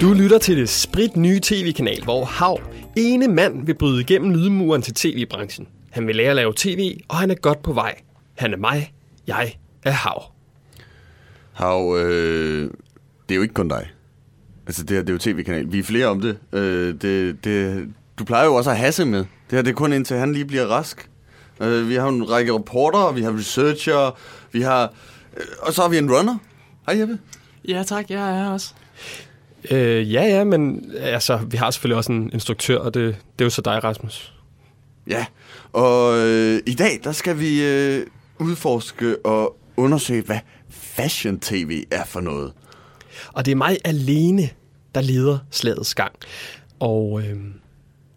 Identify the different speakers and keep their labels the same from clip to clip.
Speaker 1: Du lytter til det sprit nye tv-kanal, hvor Hav, ene mand, vil bryde igennem lydmuren til tv-branchen. Han vil lære at lave tv, og han er godt på vej. Han er mig, jeg er Hav.
Speaker 2: Hav, øh, det er jo ikke kun dig. Altså, det her det er jo tv-kanal. Vi er flere om det. Øh, det, det. Du plejer jo også at hasse med. Det her det er kun indtil han lige bliver rask. Øh, vi har en række reporter, vi har researcher, vi har... Øh, og så har vi en runner. Hej Jeppe.
Speaker 3: Ja tak, jeg er her også.
Speaker 1: Øh, ja, ja, men altså, vi har selvfølgelig også en instruktør, og det, det er jo så dig, Rasmus.
Speaker 2: Ja, og øh, i dag, der skal vi øh, udforske og undersøge, hvad fashion-tv er for noget.
Speaker 1: Og det er mig alene, der leder slagets gang. Og øh,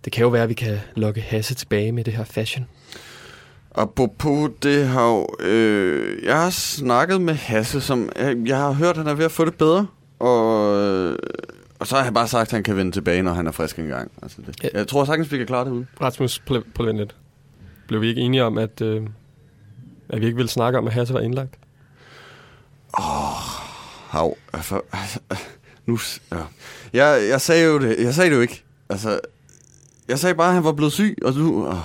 Speaker 1: det kan jo være, at vi kan lokke Hasse tilbage med det her fashion.
Speaker 2: Apropos det har øh, jeg har snakket med Hasse, som jeg, jeg har hørt, at han er ved at få det bedre. Og, øh, og så har jeg bare sagt, at han kan vende tilbage, når han er frisk engang. Altså det. Jeg tror sagtens, vi kan klare det uden.
Speaker 1: Rasmus, prøv, at lidt. Blev vi ikke enige om, at, øh, at vi ikke ville snakke om, at Hasse var indlagt?
Speaker 2: Åh, oh, hav. Altså, altså, nu, ja. jeg, jeg sagde jo det. Jeg sagde det jo ikke. Altså, jeg sagde bare, at han var blevet syg, og du... Oh.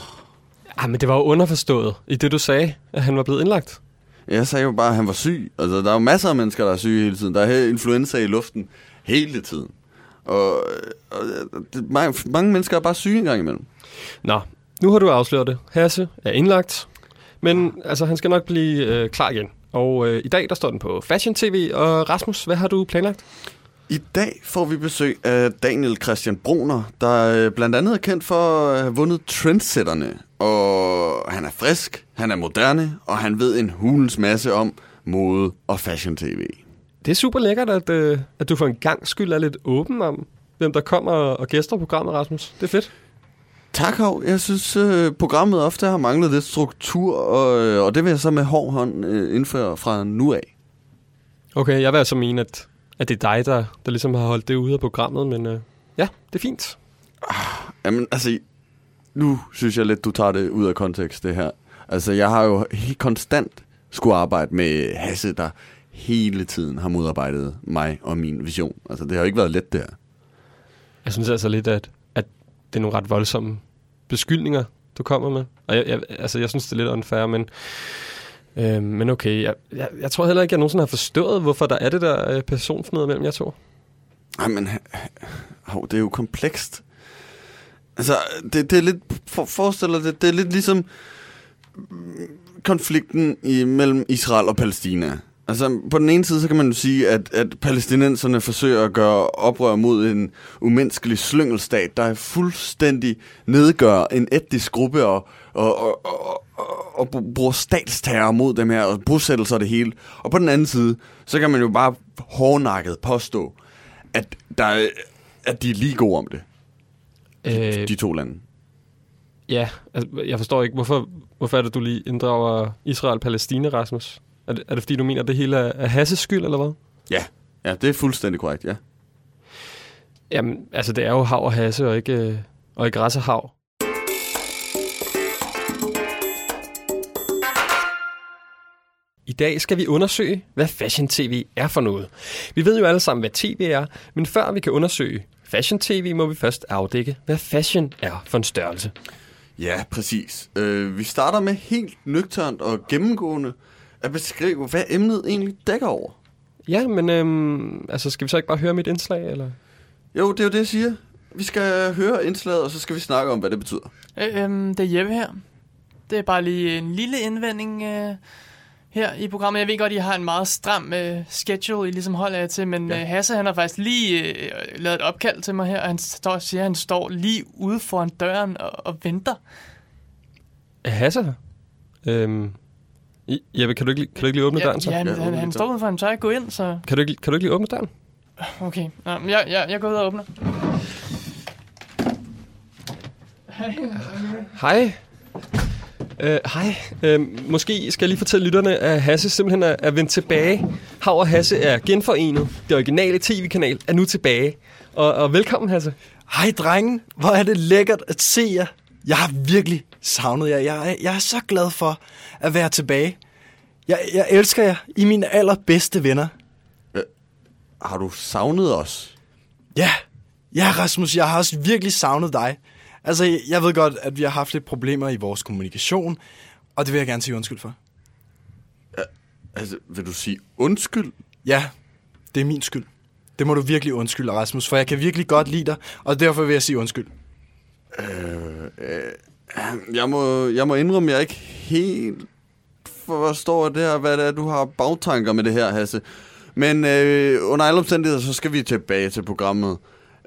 Speaker 1: Ja, men det var jo underforstået i det, du sagde, at han var blevet indlagt.
Speaker 2: Jeg sagde jo bare, at han var syg. Altså, der er jo masser af mennesker, der er syge hele tiden. Der er influenza i luften hele tiden. Og, og det, mange, mange mennesker er bare syge en gang imellem.
Speaker 1: Nå, nu har du afsløret det. Hasse er indlagt, men altså, han skal nok blive øh, klar igen. Og øh, i dag der står den på Fashion TV. Og Rasmus, hvad har du planlagt?
Speaker 2: I dag får vi besøg af Daniel Christian Bruner, der blandt andet er kendt for at have vundet Trendsetterne. Og han er frisk, han er moderne, og han ved en hulens masse om mode og fashion-tv.
Speaker 1: Det er super lækkert, at, øh, at du for en gang skyld er lidt åben om, hvem der kommer og gæster programmet, Rasmus. Det er fedt.
Speaker 2: Tak, Hov. Jeg synes, øh, programmet ofte har manglet lidt struktur, og, øh, og det vil jeg så med hård hånd øh, indføre fra nu af.
Speaker 1: Okay, jeg vil altså mene, at, at det er dig, der, der ligesom har holdt det ude af programmet, men øh, ja, det er fint.
Speaker 2: Ah, jamen, altså, nu synes jeg lidt, du tager det ud af kontekst, det her. Altså, jeg har jo helt konstant skulle arbejde med Hasse, der hele tiden har modarbejdet mig og min vision. Altså, det har jo ikke været let, det her.
Speaker 1: Jeg synes altså lidt, at det er nogle ret voldsomme beskyldninger, du kommer med. Og jeg, jeg, altså, jeg synes, det er lidt unfair, men, øh, men okay. Jeg, jeg, jeg tror heller ikke, jeg nogensinde har forstået, hvorfor der er det der øh, personfnede mellem jer to.
Speaker 2: Ej, men øh, hov, det er jo komplekst. Altså, det, det er lidt, for, forestiller det, det er lidt ligesom konflikten i, mellem Israel og Palæstina. Altså, på den ene side, så kan man jo sige, at, at palæstinenserne forsøger at gøre oprør mod en umenneskelig slyngelstat, der er fuldstændig nedgør en etnisk gruppe og, og, og, og, og, og bruger statsterror mod dem her, og bosættelser det hele. Og på den anden side, så kan man jo bare hårdnakket påstå, at, der, at de er lige gode om det. De, øh, de to lande.
Speaker 1: Ja, altså, jeg forstår ikke, hvorfor, hvorfor er det, du lige inddrager Israel-Palæstina, Rasmus? Er det, er det fordi, du mener, at det hele er, Hasses skyld, eller hvad?
Speaker 2: Ja, ja det er fuldstændig korrekt, ja.
Speaker 1: Jamen, altså det er jo hav og hasse, og ikke, øh, og ikke græs og hav. I dag skal vi undersøge, hvad Fashion TV er for noget. Vi ved jo alle sammen, hvad tv er, men før vi kan undersøge Fashion TV, må vi først afdække, hvad fashion er for en størrelse.
Speaker 2: Ja, præcis. Øh, vi starter med helt nøgternt og gennemgående at beskrive, hvad emnet egentlig dækker over.
Speaker 1: Ja, men øhm, altså, skal vi så ikke bare høre mit indslag, eller?
Speaker 2: Jo, det er jo det, jeg siger. Vi skal høre indslaget, og så skal vi snakke om, hvad det betyder.
Speaker 3: Øh, øhm, det er Jeppe her. Det er bare lige en lille indvending øh, her i programmet. Jeg ved godt, I har en meget stram øh, schedule, I ligesom holder jer til, men ja. øh, Hasse han har faktisk lige øh, lavet et opkald til mig her, og han står, siger, at han står lige ude foran døren og, og venter.
Speaker 1: Hasse her? Øhm, Jeppe, kan du ikke, kan du ikke lige åbne
Speaker 3: ja,
Speaker 1: døren så?
Speaker 3: Ja, han, han, han står udenfor, han tør ikke gå ind, så...
Speaker 1: Kan du ikke, kan du ikke lige åbne døren?
Speaker 3: Okay, Nå, jeg, jeg, jeg går ud og åbner.
Speaker 1: Hej. Hej. Øh, hej. Øh, måske skal jeg lige fortælle lytterne, at Hasse simpelthen er, er vendt tilbage. Hav og Hasse er genforenet. Det originale tv-kanal er nu tilbage. Og, og velkommen, Hasse.
Speaker 4: Hej drenge, hvor er det lækkert at se jer. Jeg har virkelig savnet jer. Jeg er, jeg er så glad for at være tilbage. Jeg, jeg elsker jer. I er mine allerbedste venner.
Speaker 2: Har du savnet os?
Speaker 4: Ja, ja Rasmus, jeg har også virkelig savnet dig. Altså, jeg- jeg ved godt, at vi har haft lidt problemer i vores kommunikation, og det vil jeg gerne sige undskyld for.
Speaker 2: Altså, vil du sige undskyld?
Speaker 4: Ja, det er min skyld. Det må du virkelig undskylde, Rasmus, for jeg kan virkelig godt lide dig, og derfor vil jeg sige undskyld.
Speaker 2: Jeg må, jeg må indrømme, at jeg ikke helt forstår det her, hvad det er, du har bagtanker med det her, Hasse. Men øh, under alle omstændigheder, så skal vi tilbage til programmet.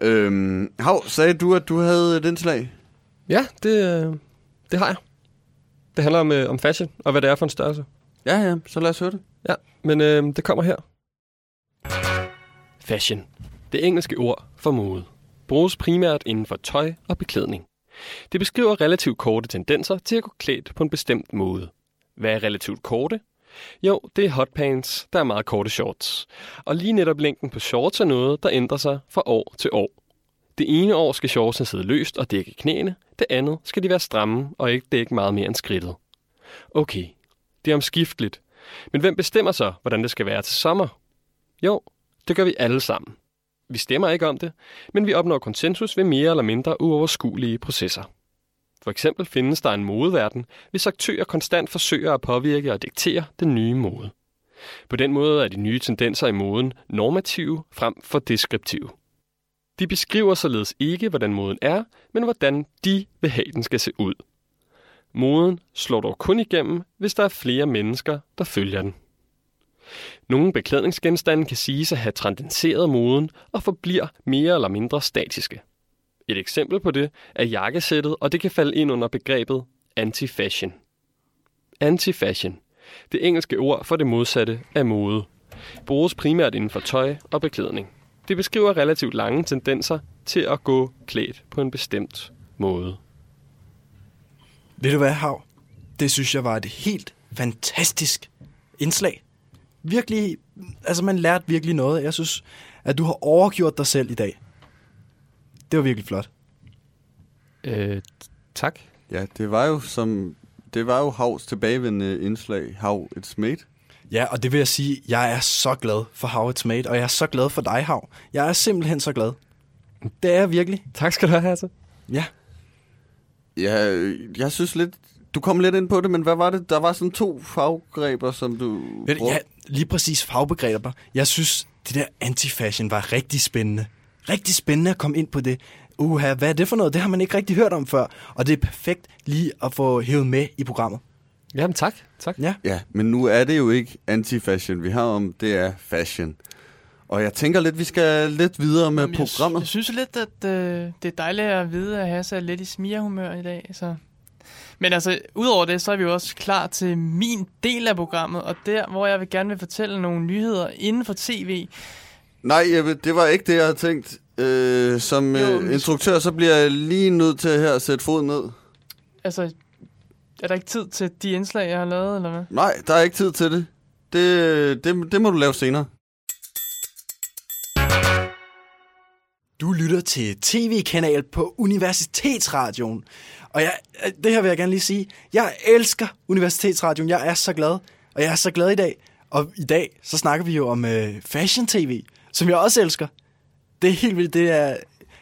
Speaker 2: Øhm, Hav, sagde du, at du havde et indslag?
Speaker 1: Ja, det, øh, det har jeg. Det handler om, øh, om fashion, og hvad det er for en størrelse.
Speaker 2: Ja, ja, så lad os høre det.
Speaker 1: Ja, men øh, det kommer her. Fashion. Det engelske ord for mode. Bruges primært inden for tøj og beklædning. Det beskriver relativt korte tendenser til at gå klædt på en bestemt måde. Hvad er relativt korte? Jo, det er hotpants, der er meget korte shorts. Og lige netop længden på shorts er noget, der ændrer sig fra år til år. Det ene år skal shortsene sidde løst og dække knæene, det andet skal de være stramme og ikke dække meget mere end skridtet. Okay, det er omskifteligt, men hvem bestemmer så, hvordan det skal være til sommer? Jo, det gør vi alle sammen. Vi stemmer ikke om det, men vi opnår konsensus ved mere eller mindre uoverskuelige processer. For eksempel findes der en modeverden, hvis aktører konstant forsøger at påvirke og diktere den nye mode. På den måde er de nye tendenser i moden normative frem for deskriptive. De beskriver således ikke, hvordan moden er, men hvordan de vil have, den skal se ud. Moden slår dog kun igennem, hvis der er flere mennesker, der følger den. Nogle beklædningsgenstande kan siges at have transcenderet moden og forbliver mere eller mindre statiske. Et eksempel på det er jakkesættet, og det kan falde ind under begrebet anti-fashion. Anti-fashion. Det engelske ord for det modsatte af mode. Bruges primært inden for tøj og beklædning. Det beskriver relativt lange tendenser til at gå klædt på en bestemt måde.
Speaker 4: Ved du hvad, Hav? Det synes jeg var et helt fantastisk indslag. Virkelig, altså man lærte virkelig noget. Jeg synes, at du har overgjort dig selv i dag. Det var virkelig flot.
Speaker 1: Øh, tak.
Speaker 2: Ja, det var jo som... Det var jo Havs tilbagevendende indslag. Hav, it's mate.
Speaker 4: Ja, og det vil jeg sige, jeg er så glad for How It's Made, og jeg er så glad for dig, Hav. Jeg er simpelthen så glad. Det er jeg virkelig.
Speaker 1: Tak skal du have, Hasse.
Speaker 4: Ja.
Speaker 2: Ja, jeg synes lidt... Du kom lidt ind på det, men hvad var det? Der var sådan to faggreber, som du...
Speaker 4: Ved du,
Speaker 2: brugte.
Speaker 4: ja, lige præcis fagbegreber. Jeg synes, det der anti-fashion var rigtig spændende. Rigtig spændende at komme ind på det. Uha, hvad er det for noget? Det har man ikke rigtig hørt om før. Og det er perfekt lige at få hævet med i programmet.
Speaker 1: Jamen tak. tak.
Speaker 4: Ja.
Speaker 2: Ja, men nu er det jo ikke anti-fashion, vi har om, det er fashion. Og jeg tænker lidt, vi skal lidt videre med
Speaker 3: Jamen, jeg,
Speaker 2: programmet.
Speaker 3: Jeg synes lidt, at øh, det er dejligt at vide, at Hasse er lidt i smirehumør i dag. Så. Men altså, udover det, så er vi jo også klar til min del af programmet, og der, hvor jeg vil gerne vil fortælle nogle nyheder inden for tv.
Speaker 2: Nej, Jeppe, det var ikke det, jeg havde tænkt. Øh, som
Speaker 3: Jo,
Speaker 2: øh, instruktør, så bliver jeg lige nødt til her at sætte foden ned.
Speaker 3: Altså, er der ikke tid til de indslag, jeg har lavet, eller hvad?
Speaker 2: Nej, der er ikke tid til det. Det, det, det må du lave senere.
Speaker 4: Du lytter til tv-kanal på Universitetsradioen. Og jeg, det her vil jeg gerne lige sige. Jeg elsker Universitetsradioen. Jeg er så glad. Og jeg er så glad i dag. Og i dag, så snakker vi jo om øh, fashion-tv, som jeg også elsker. Det er helt vildt. Det er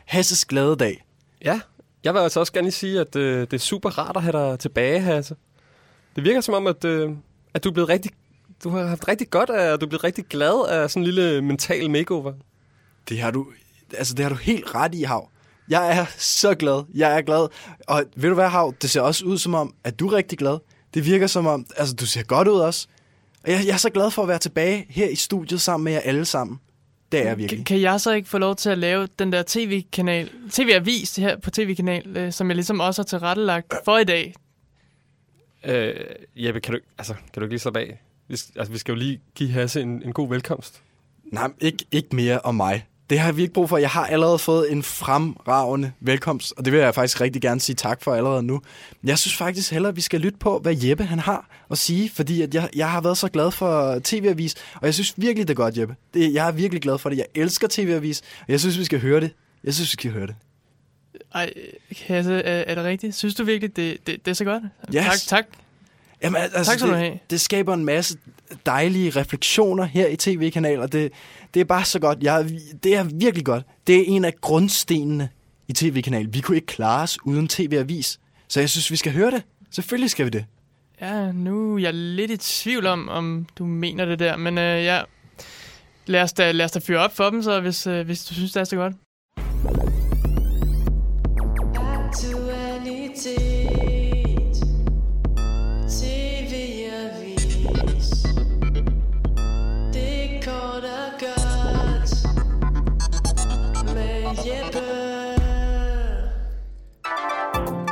Speaker 4: Hasses glade dag.
Speaker 1: Ja, jeg vil altså også gerne lige sige, at øh, det er super rart at have dig tilbage, Hasse. Det virker som om, at, øh, at du er blevet rigtig... Du har haft rigtig godt af, og du er blevet rigtig glad af sådan en lille mental makeover.
Speaker 4: Det har du, altså det har du helt ret i, Hav. Jeg er så glad. Jeg er glad. Og ved du hvad, Hav? Det ser også ud som om, at du er rigtig glad. Det virker som om, altså du ser godt ud også. Og jeg, jeg er så glad for at være tilbage her i studiet sammen med jer alle sammen. Det er jeg virkelig.
Speaker 3: Kan, kan jeg så ikke få lov til at lave den der tv-kanal, tv-avis her på tv-kanal, øh, som jeg ligesom også har tilrettelagt for i dag?
Speaker 1: Øh, Jeppe, kan du, altså, kan du ikke lige slappe af? Vi, altså, vi skal jo lige give Hasse en, en god velkomst.
Speaker 4: Nej, ikke, ikke mere om mig. Det har vi ikke brug for. Jeg har allerede fået en fremragende velkomst, og det vil jeg faktisk rigtig gerne sige tak for allerede nu. Jeg synes faktisk hellere, at vi skal lytte på, hvad Jeppe han har at sige, fordi at jeg, jeg har været så glad for TV-avis, og jeg synes virkelig, det er godt, Jeppe. Det, jeg er virkelig glad for det. Jeg elsker TV-avis, og jeg synes, vi skal høre det. Jeg synes, vi skal høre det.
Speaker 3: Ej, Hasse, er, er det rigtigt? Synes du virkelig, det, det, det er så godt?
Speaker 4: Yes.
Speaker 3: Tak, tak.
Speaker 4: Jamen, altså,
Speaker 3: Tak skal du
Speaker 4: det,
Speaker 3: have.
Speaker 4: det skaber en masse dejlige refleksioner her i tv-kanaler. Det, det er bare så godt. Jeg, det er virkelig godt. Det er en af grundstenene i tv-kanalen. Vi kunne ikke klare os uden tv-avis. Så jeg synes, vi skal høre det. Selvfølgelig skal vi det.
Speaker 3: Ja, nu er jeg lidt i tvivl om, om du mener det der, men øh, ja, lad os, da, lad os da fyre op for dem, så hvis, øh, hvis du synes, det er så godt.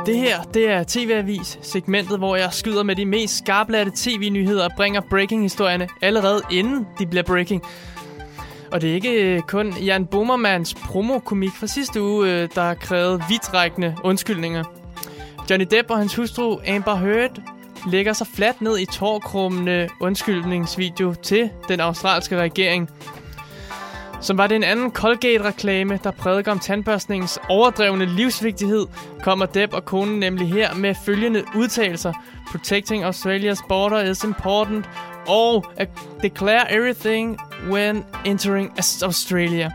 Speaker 5: Det
Speaker 3: her, det er TV-avis, segmentet, hvor jeg skyder med de mest skarplatte tv-nyheder og bringer breaking-historierne allerede inden de bliver breaking. Og det er ikke øh, kun Jan Bommermans promokomik fra sidste uge, øh, der har krævet vidtrækkende undskyldninger. Johnny Depp og hans hustru Amber Heard lægger sig fladt ned i tårkrummende undskyldningsvideo til den australske regering. Som var det en anden Colgate-reklame, der prædiker om tandbørstningens overdrevne livsvigtighed, kommer Depp og konen nemlig her med følgende udtalelser. Protecting Australia's border is important, og declare everything when entering Australia.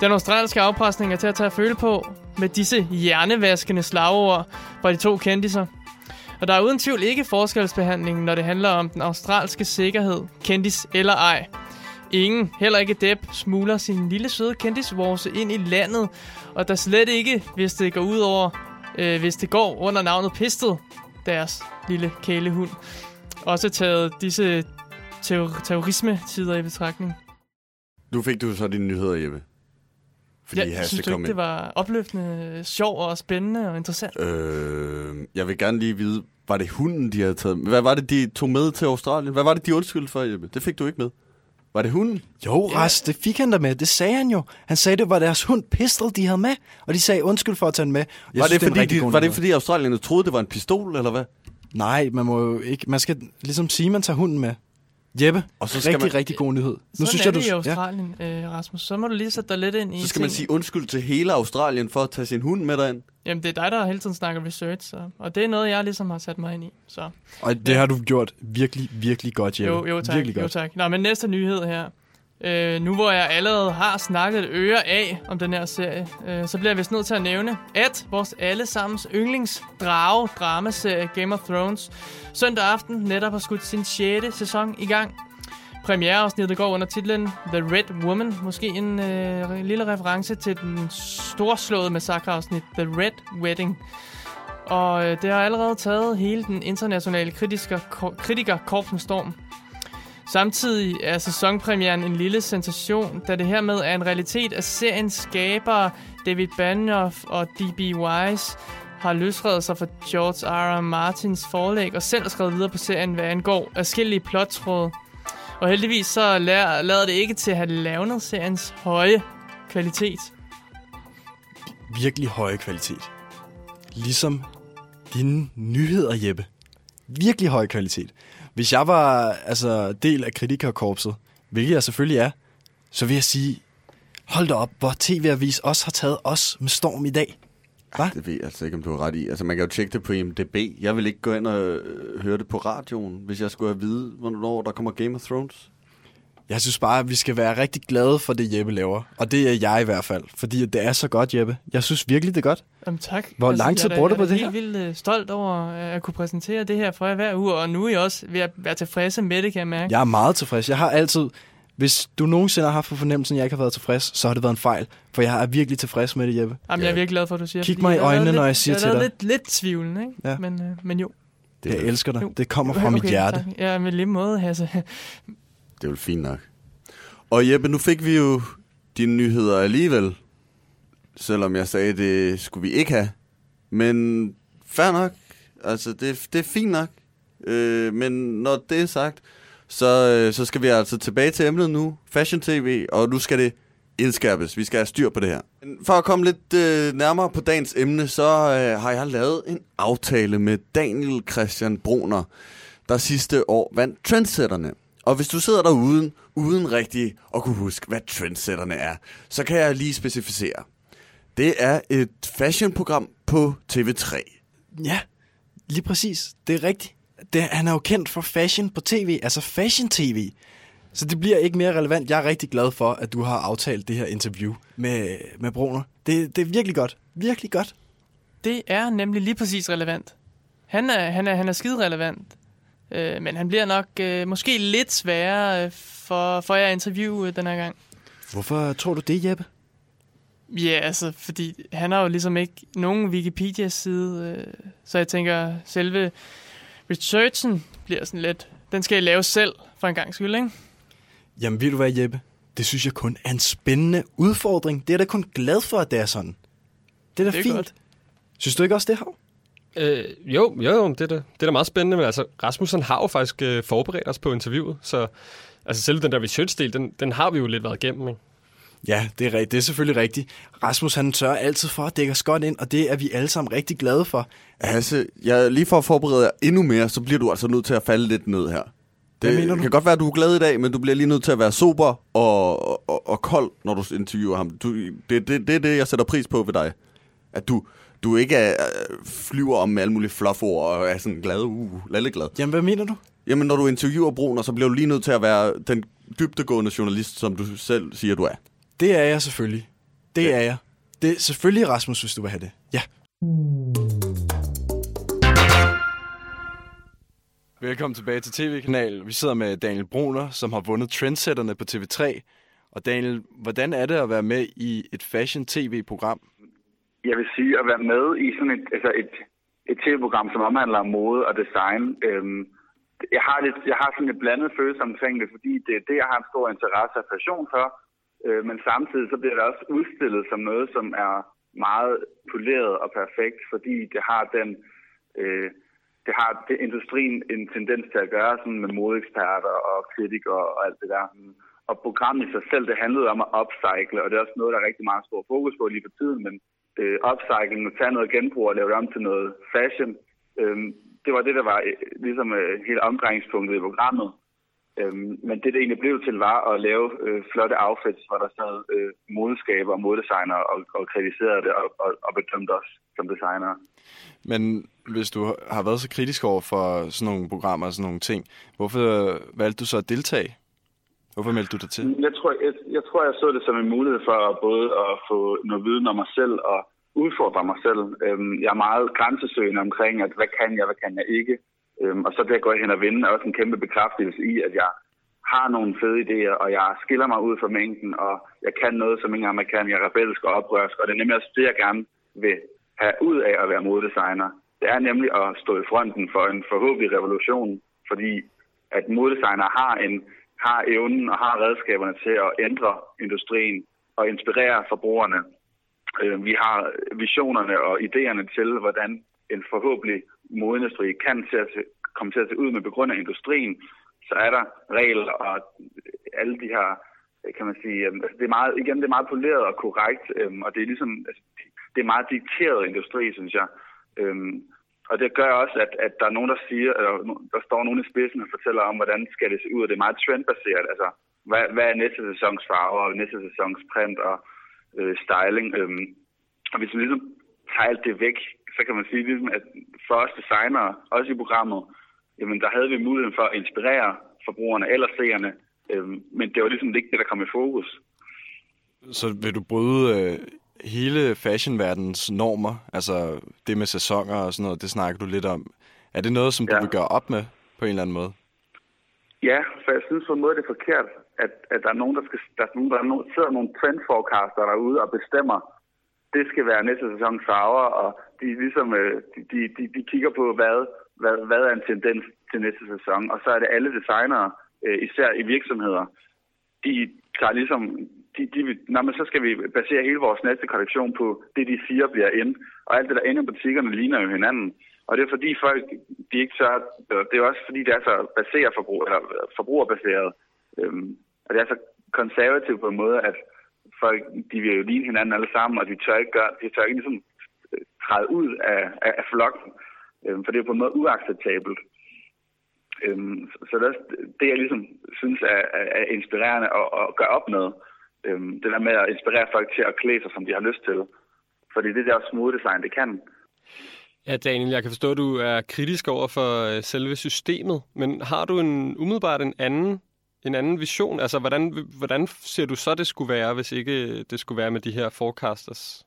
Speaker 3: Den australske afpresning er til at tage at føle på med disse hjernevaskende slagord fra de to kendiser. Og der er uden tvivl ikke forskelsbehandling, når det handler om den australske sikkerhed, kendis eller ej. Ingen, heller ikke Depp, smugler sin lille søde kendisvorse ind i landet, og der slet ikke, hvis det går ud over, øh, hvis det går under navnet Pistol, deres lille kælehund. Også taget disse terror- terrorisme-tider i betragtning.
Speaker 2: Nu fik du så dine nyheder, Jeppe. Fordi
Speaker 3: Ja,
Speaker 2: Hasse
Speaker 3: synes du
Speaker 2: kom
Speaker 3: ikke, det var opløftende, sjov og spændende og interessant?
Speaker 2: Øh, jeg vil gerne lige vide, var det hunden, de havde taget? Hvad var det, de tog med til Australien? Hvad var det, de undskyldte for, Jeppe? Det fik du ikke med. Var det hunden?
Speaker 4: Jo,
Speaker 3: Ja.
Speaker 4: Ras, det fik han da med. Det sagde han jo. Han sagde, det var deres hund Pistol, de havde med. Og de sagde undskyld for at tage den med. Jeg
Speaker 2: var,
Speaker 4: synes,
Speaker 2: det, fordi,
Speaker 4: rigtig
Speaker 2: de, var det fordi australierne troede, det var en pistol, eller hvad?
Speaker 4: Nej, man må jo ikke... Man skal ligesom sige, man tager hunden med. Jeppe,
Speaker 2: Og så
Speaker 4: rigtig,
Speaker 2: skal man-
Speaker 4: man... rigtig god nyhed. Nu
Speaker 3: Sådan
Speaker 4: synes
Speaker 3: er
Speaker 4: jeg, du...
Speaker 3: det i
Speaker 4: Ja.
Speaker 3: Australien, øh, Rasmus. Så må du lige sætte dig lidt ind i
Speaker 2: Så skal man
Speaker 3: tingene.
Speaker 2: sige undskyld til hele Australien for at tage sin hund med derind.
Speaker 3: Jamen, det er dig, der hele tiden snakker research, så. og det er noget, jeg ligesom har sat mig ind i. Så.
Speaker 4: Og det har du gjort virkelig, virkelig godt, Jeppe.
Speaker 3: Jo, jo tak.
Speaker 4: Virkelig
Speaker 3: Jo,
Speaker 4: godt.
Speaker 3: tak. Nå, men næste nyhed her. Øh, nu hvor jeg allerede har snakket øre af om den her serie, øh, så bliver jeg vist nødt til at nævne, at vores allesammens yndlingsdrage dramaserie Game of Thrones søndag aften netop har skudt sin 6. sæson i gang. Premiereafsnittet går under titlen The Red Woman, måske en øh, lille reference til den storslåede massakreafsnit The Red Wedding. Og øh, det har allerede taget hele den internationale kritiker, kritikerkorps med storm. Samtidig er sæsonpremieren en lille sensation, da det hermed er en realitet, at seriens skabere David Benioff og D.B. Wise har løsredet sig fra George R. R. Martins forlæg og selv skrevet videre på serien, hvad angår afskillige plottråde. Og heldigvis så lader, lader det ikke til at have lavnet seriens høje kvalitet.
Speaker 4: Virkelig høje kvalitet. Ligesom dine nyheder, Jeppe. Virkelig høj kvalitet. Hvis jeg var altså, del af kritikerkorpset, hvilket jeg selvfølgelig er, så vil jeg sige, hold da op, hvor TV-avis også har taget os med storm i dag. Hva?
Speaker 2: Det ved jeg altså ikke, om du har ret i. Altså, man kan jo tjekke det på IMDb. Jeg vil ikke gå ind og øh, høre det på radioen, hvis jeg skulle have vide, hvornår der kommer Game of Thrones.
Speaker 4: Jeg synes bare, at vi skal være rigtig glade for det, Jeppe laver. Og det er jeg i hvert fald, fordi det er så godt, Jeppe. Jeg synes virkelig, det er godt.
Speaker 3: Jamen tak.
Speaker 4: Hvor lang tid
Speaker 3: jeg er
Speaker 4: bruger du
Speaker 3: jeg er
Speaker 4: på det
Speaker 3: helt vildt øh, stolt over øh, at kunne præsentere det her for jer hver uge, og nu er I også ved at være tilfredse med det, kan jeg mærke.
Speaker 4: Jeg er meget tilfreds. Jeg har altid... Hvis du nogensinde har haft på fornemmelsen, at jeg ikke har været tilfreds, så har det været en fejl. For jeg er virkelig tilfreds med det, Jeppe.
Speaker 3: Jamen, jeg er virkelig glad for, at du siger
Speaker 4: Kig
Speaker 3: fordi
Speaker 4: mig i
Speaker 3: jeg
Speaker 4: øjnene, når jeg siger
Speaker 3: jeg
Speaker 4: til dig.
Speaker 3: været lidt, lidt tvivlende, ikke?
Speaker 4: Ja.
Speaker 3: Men, øh, men jo.
Speaker 2: Det
Speaker 4: Jeg
Speaker 2: er,
Speaker 4: elsker dig. Det kommer fra mit
Speaker 3: Okay,
Speaker 4: hjerte.
Speaker 3: Tak. Ja, med lige måde, Hasse
Speaker 2: det er vel fint nok. Og Jeppe, nu fik vi jo dine nyheder alligevel. Selvom jeg sagde, det skulle vi ikke have. Men fair nok. Altså, det, det er fint nok. Øh, men når det er sagt, så, øh, så skal vi altså tilbage til emnet nu. Fashion TV, og nu skal det indskærpes. Vi skal have styr på det her. For at komme lidt øh, nærmere på dagens emne, så øh, har jeg lavet en aftale med Daniel Christian Broner, der sidste år vandt Trendsetterne. Og hvis du sidder derude uden rigtig at kunne huske, hvad Trendsetterne er, så kan jeg lige specificere. Det er et fashionprogram på TV3.
Speaker 4: Ja, lige præcis. Det er rigtigt. Det, han er jo kendt for fashion på tv, altså fashion-tv. Så det bliver ikke mere relevant. Jeg er rigtig glad for, at du har aftalt det her interview med, med Bruner. Det, det er virkelig godt. Virkelig godt.
Speaker 3: Det er nemlig lige præcis relevant. Han er, han er, han er skide relevant. Øh, men han bliver nok øh, måske lidt sværere øh, for, for jer at interviewe den her gang.
Speaker 4: Hvorfor tror du det, Jeppe?
Speaker 3: Ja, altså, fordi han har jo ligesom ikke nogen Wikipedia-side, øh, så jeg tænker, selve researchen bliver sådan lidt, den skal I lave selv for en gang skyld, ikke?
Speaker 4: Jamen, ved du hvad, Jeppe? Det synes jeg kun er en spændende udfordring. Det er jeg da kun glad for, at det er sådan. Det er da
Speaker 3: Det er
Speaker 4: fint.
Speaker 3: godt.
Speaker 4: Synes du ikke også det, Hav?
Speaker 1: Øh, jo, jo, det er, da, det er da meget spændende, men altså, Rasmussen har jo faktisk øh, forberedt os på interviewet, så altså, selv den der research-del, den, den har vi jo lidt været igennem, ikke?
Speaker 4: Ja, det er, det er selvfølgelig rigtigt. Rasmus, han sørger altid for at dække os godt ind, og det er vi alle sammen rigtig glade for.
Speaker 2: Hasse, jeg, lige for at forberede jer endnu mere, så bliver du altså nødt til at falde lidt ned her. Det
Speaker 4: Hvad mener du?
Speaker 2: kan godt være, at du er glad i dag, men du bliver lige nødt til at være sober og, og, og kold, når du interviewer ham. Du, det, det, det er det, jeg sætter pris på ved dig. At du, du ikke er, øh, flyver om med alle mulige flufford og er sådan glad, uh, lalleglad.
Speaker 4: Jamen, hvad mener du?
Speaker 2: Jamen, når du interviewer Bruner, så bliver du lige nødt til at være den dybtegående journalist, som du selv siger, du er.
Speaker 4: Det er jeg selvfølgelig. Det er jeg. Det er selvfølgelig Rasmus, hvis du vil have det. Ja. Velkommen tilbage til TV-kanal. Vi sidder med Daniel Bruner, som har vundet Trendsetterne på TV3. Og Daniel, hvordan er det at være med i et fashion-tv-program?
Speaker 6: Jeg vil sige at være med i sådan et, altså et, et tv-program, som omhandler mode og design. Øhm, jeg har lidt, jeg har sådan et blandet følelse omkring det, fordi det er det, jeg har en stor interesse og passion for. Øh, men samtidig så bliver det også udstillet som noget, som er meget poleret og perfekt, fordi det har den, øh, det har det, industrien en tendens til at gøre sådan med modeeksperter og kritikere og alt det der. Og programmet i sig selv, det handlede om at upcycle, og det er også noget, der er rigtig meget stor fokus på lige for tiden, men øh, upcycling, at tage noget genbrug og lave det om til noget fashion, øh, det var det, der var øh, ligesom øh, hele omdrejningspunktet i programmet. Øhm, men det, det egentlig blev til, var at lave øh, flotte outfits, hvor der sad øh, modeskaber og modedesigner og, og kritiserede det og, og, og bedømte os som designere.
Speaker 4: Men hvis du har været så kritisk over for sådan nogle programmer og sådan nogle ting, hvorfor valgte du så at deltage? Hvorfor meldte du dig til?
Speaker 6: Jeg tror, jeg, jeg tror, jeg så det som en mulighed for både at få noget viden om mig selv og udfordre mig selv. Øhm, jeg er meget grænsesøgende omkring, at hvad kan jeg, hvad kan jeg ikke. Øhm, og så det at gå hen og vinde er også en kæmpe bekræftelse i, at jeg har nogle fede idéer, og jeg skiller mig ud fra mængden, og jeg kan noget, som ingen andre kan. Jeg er rebelsk og oprørsk, og det er nemlig også det, jeg gerne vil have ud af at være modedesigner. Det er nemlig at stå i fronten for en forhåbentlig revolution, fordi at modedesigner har en har evnen og har redskaberne til at ændre industrien og inspirere forbrugerne. Øh, vi har visionerne og idéerne til, hvordan en forhåbentlig modindustri kan til at komme til at se ud med begrund af industrien. Så er der regler og alle de her, kan man sige, øhm, det er meget, igen, det er meget poleret og korrekt, øhm, og det er ligesom, altså, det er meget dikteret industri, synes jeg. Øhm, og det gør også, at, at der er nogen, der siger, eller der står nogen i spidsen og fortæller om, hvordan skal det se ud, og det er meget trendbaseret. Altså, hvad, hvad er næste sæsons farver, og næste sæsons print og øh, styling. Øhm, og hvis man ligesom tager alt det væk, så kan man sige, ligesom, at for os designere, også i programmet, jamen der havde vi muligheden for at inspirere forbrugerne eller seerne, øhm, men det var ligesom ikke det, der kom i fokus.
Speaker 4: Så vil du bryde øh, hele fashionverdens normer, altså det med sæsoner og sådan noget, det snakker du lidt om. Er det noget, som du
Speaker 6: Ja.
Speaker 4: vil gøre op med på en eller anden måde?
Speaker 6: Ja, for jeg synes på en måde, det er forkert, at, at der er nogen, der skal, der er nogen, der er nogen, sidder nogle trendforecaster derude og bestemmer, det skal være næste sæsons farver, og de, ligesom, øh, de, de, de, de kigger på, hvad, hvad, hvad er en tendens til næste sæson, og så er det alle designere, øh, især i virksomheder, de tager ligesom, de, de, vil- nå, men så skal vi basere hele vores næste kollektion på det, de siger bliver ind, og alt det der inde i butikkerne ligner jo hinanden. Og det er fordi folk, de ikke tør, det er også fordi, det er så baseret forbrug, eller forbrugerbaseret, øhm, og det er så konservativt på en måde, at folk, de vil jo ligne hinanden alle sammen, og de tør ikke, gøre, de tør ikke ligesom øh, træde ud af, af, af flokken, øhm, for det er på en måde uacceptabelt. Øhm, så det er også det, jeg ligesom synes er, er inspirerende at, at gøre op med. Øhm, det der med at inspirere folk til at klæde sig, som de har lyst til. Fordi det der smooth design, det kan.
Speaker 1: Ja, Daniel, jeg kan forstå, at du er kritisk over for øh, selve systemet, men har du en umiddelbart en anden, en anden vision? Altså, hvordan, hvordan ser du så, det skulle være, hvis ikke det skulle være med de her forecasters?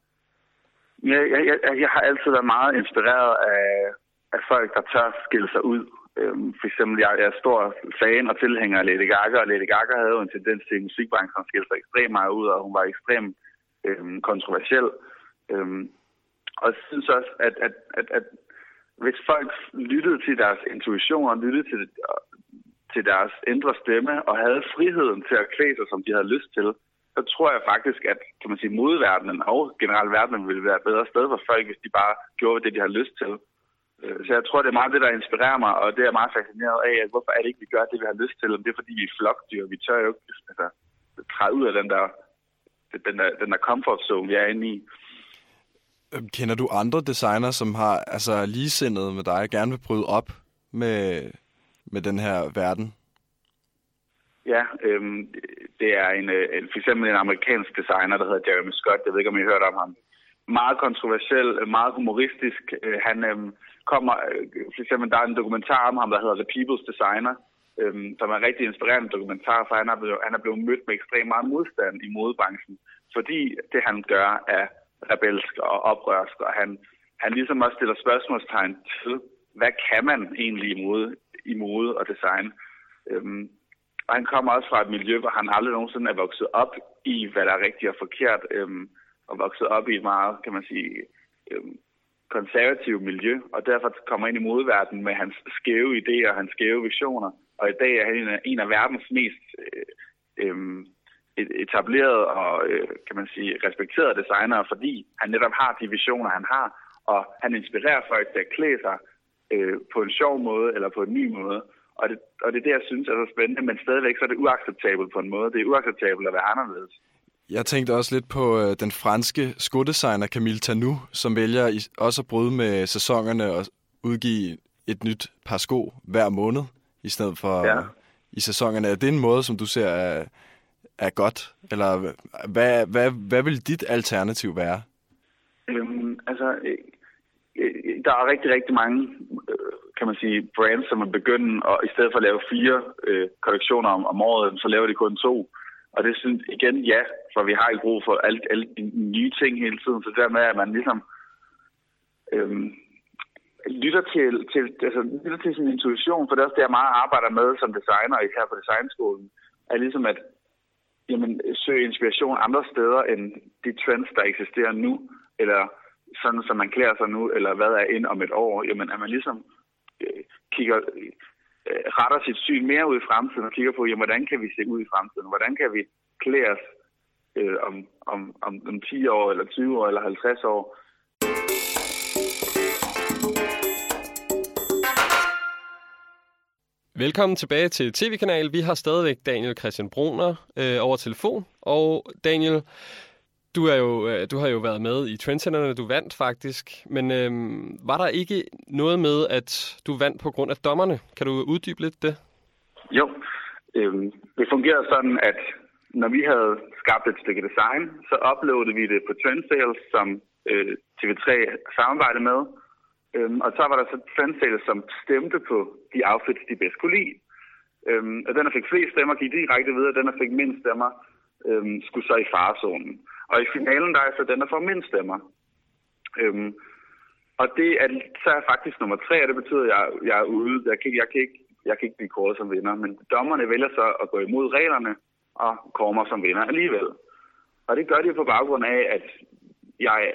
Speaker 6: Jeg, jeg, jeg, jeg har altid været meget inspireret af, af folk, der tør skille sig ud. Øhm, for eksempel, jeg, jeg er stor fan og tilhænger af Lady Gaga, og Lady Gaga havde jo en tendens til i musikbranchen at skille sig ekstremt meget ud, og hun var ekstremt øhm, kontroversiel. Øhm, og jeg synes også, at, at, at, at hvis folk lyttede til deres intuition og lyttede til, til deres indre stemme og havde friheden til at klæde sig, som de havde lyst til, så tror jeg faktisk, at kan man sige, modverdenen og generelt verdenen ville være et bedre sted for folk, hvis de bare gjorde det, de har lyst til. Øh, Så jeg tror, det er meget det, der inspirerer mig, og det er jeg meget fascineret af, at hvorfor er det ikke, vi gør det, vi har lyst til? Om det er, fordi vi er flokdyr, vi tør jo ikke altså, træde ud af den der, den der, den der comfort zone, vi er inde i.
Speaker 4: Øhm, Kender du andre designer, som har altså ligesindede med dig, gerne vil bryde op med, med den her verden?
Speaker 6: Ja, øhm, det er en, øh, en, for eksempel en amerikansk designer, der hedder Jeremy Scott. Jeg ved ikke, om I har hørt om ham. Meget kontroversiel, øh, meget humoristisk. Øh, Han øhm, kommer, øh, for eksempel, der er en dokumentar om ham, der hedder The People's Designer, øhm, som er en rigtig inspirerende dokumentar, for han er, blevet, han er blevet mødt med ekstremt meget modstand i modebranchen, fordi det, han gør, er rebelsk og oprørsk, og han, han ligesom også stiller spørgsmålstegn til, hvad kan man egentlig i mode, i mode og design? Øhm, og han kommer også fra et miljø, hvor han aldrig nogensinde er vokset op i, hvad der er rigtigt og forkert, øhm, og vokset op i et meget, kan man sige, øhm, konservative miljø, og derfor kommer ind i modverdenen med hans skæve idéer og hans skæve visioner. Og i dag er han en af, en af verdens mest øh, øh, etablerede og, øh, kan man sige, respekterede designere, fordi han netop har de visioner, han har, og han inspirerer folk til at klæde sig øh, på en sjov måde eller på en ny måde. Og det, og det er det, jeg synes er så spændende, men stadigvæk så er det uacceptabelt på en måde. Det er uacceptabelt at være anderledes.
Speaker 4: Jeg tænkte også lidt på øh, den franske skodesigner Camille Tanou, som vælger i, også at bryde med sæsonerne og udgive et nyt par sko hver måned, i stedet for
Speaker 6: Ja.
Speaker 4: i sæsonerne. Er det en måde, som du ser er, er godt? Eller hvad, hvad, hvad vil dit alternativ være?
Speaker 6: Øhm, altså, øh, øh, der er rigtig, rigtig mange, øh, kan man sige, brands, som er begyndt, og i stedet for at lave fire øh, kollektioner om, om året, så laver de kun to. Og det synes igen, ja, for vi har ikke brug for alle, alle de nye ting hele tiden, så dermed at man ligesom øhm, lytter til, til, altså, lytter til sin intuition, for det er også det, jeg meget arbejder med som designer, især på designskolen, er ligesom at jamen, søge inspiration andre steder end de trends, der eksisterer nu, eller sådan, som man klæder sig nu, eller hvad er ind om et år. Jamen, at man ligesom øh, kigger, øh, retter sit syn mere ud i fremtiden og kigger på, jamen, hvordan kan vi se ud i fremtiden? Hvordan kan vi klæde os øh, om, om, om, om 10 år, eller 20 år, eller 50 år?
Speaker 1: Velkommen tilbage til TV-kanal. Vi har stadigvæk Daniel Christian Broner øh, over telefon. Og Daniel, du, er jo, øh, du har jo været med i Trendcenterne, du vandt faktisk. Men øhm, var der ikke noget med, at du vandt på grund af dommerne? Kan du uddybe lidt det?
Speaker 6: Jo, øhm, det fungerede sådan, at når vi havde skabt et stykke design, så uploadede vi det på Trendsales, som øh, TV3 samarbejdede med. Øhm, og så var der så Trendsales, som stemte på de outfits, de bedst kunne lide. Øhm, og den, der fik flest stemmer, gik direkte videre. Den, der fik mindst stemmer, øhm, skulle så i farezonen. Og i finalen, der er så den, der får mindst stemmer. Øhm, og det er, så er jeg faktisk nummer tre, og det betyder, at jeg, jeg er ude. Jeg kan, jeg, kan ikke, jeg kan ikke blive kåret som vinder, men dommerne vælger så at gå imod reglerne og kåre mig som vinder alligevel. Og det gør de på baggrund af, at jeg,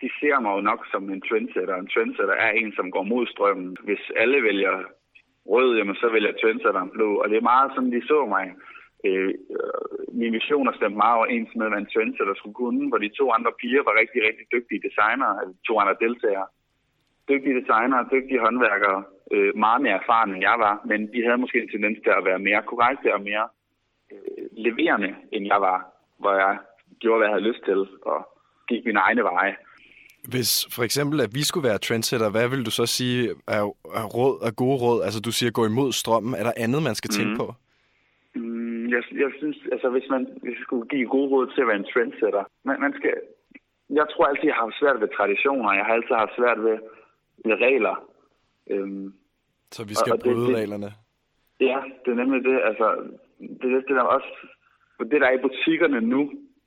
Speaker 6: de ser mig jo nok som en trendsetter. En trendsetter er en, som går mod strømmen. Hvis alle vælger rød, jamen, så vælger trendsetteren blå. Og det er meget sådan, de så mig. Øh, øh, mine visioner stemte meget overens med, hvad en trendsetter skulle kunne, hvor de to andre piger var rigtig, rigtig dygtige designere, altså to andre deltagere. Dygtige designere, dygtige håndværkere, øh, meget mere erfarne end jeg var, men de havde måske en tendens til at være mere korrekte og mere øh, leverende, end jeg var, hvor jeg gjorde, hvad jeg havde lyst til, og gik mine egne veje.
Speaker 4: Hvis for eksempel, at vi skulle være trendsetter, hvad vil du så sige er, er råd, er gode råd? Altså du siger gå imod strømmen. Er der andet, man skal tænke
Speaker 6: Mhm.
Speaker 4: på?
Speaker 6: Mm, jeg, jeg synes, altså hvis man hvis jeg skulle give gode råd til at være en trendsetter, man, man skal jeg tror altid, jeg har haft svært ved traditioner. Jeg har altid haft svært ved, ved regler. Øhm,
Speaker 4: Så vi skal
Speaker 6: Og- og det-
Speaker 4: bryde
Speaker 6: det-
Speaker 4: reglerne.
Speaker 6: Ja, det er nemlig det. Altså, det er det der også... Det, der er i butikkerne nu,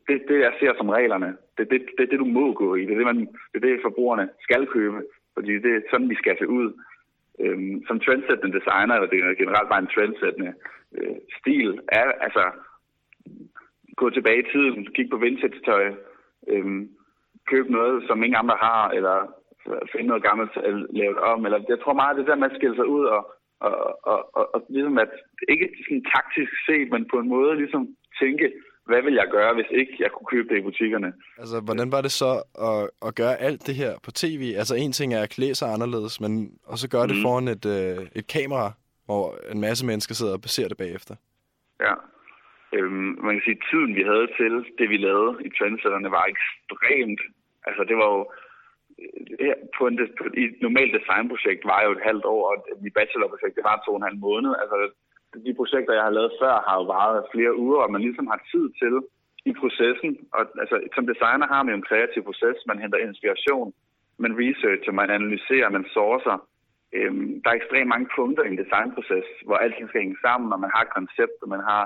Speaker 6: det er det, jeg ser som reglerne. Det er det, det, det, du må gå i. Det er det, man, det, er det forbrugerne skal købe. Fordi det er sådan, vi skal se ud. Øhm, som trendsættende designer, eller det er generelt bare en trendsættende øh, stil, er altså gå tilbage i tiden, kigge på vintage-tøj, øhm, købe noget, som ingen andre har, eller finde noget gammelt øh, lavet om. Eller, jeg tror meget, det der med at skille sig ud og, og, og, og, og ligesom at, ikke sådan taktisk set, men på en måde ligesom tænke, hvad vil jeg gøre, hvis ikke jeg kunne købe det i butikkerne?
Speaker 4: Altså, hvordan var det så at, at gøre alt det her på tv? Altså, en ting er at klæde sig anderledes, men og så gøre det
Speaker 6: Mhm.
Speaker 4: foran et, øh, et kamera, hvor en masse mennesker sidder og ser det bagefter.
Speaker 6: Ja. Øhm, man kan sige, at tiden, vi havde til det, vi lavede i Trendsetterne, var ekstremt. Altså, det var jo... Øh, her På, en, på i et normalt designprojekt var jo et halvt år, og mit bachelorprojekt, det var to og en halv måned. Altså, de projekter, jeg har lavet før, har jo varet flere uger, og man ligesom har tid til i processen. Og altså, som designer har man jo en kreativ proces. Man henter inspiration, man researcher, man analyserer, man sourcer. Øhm, der er ekstremt mange punkter i en designproces, hvor alting skal hænge sammen, og man har et koncept, og man har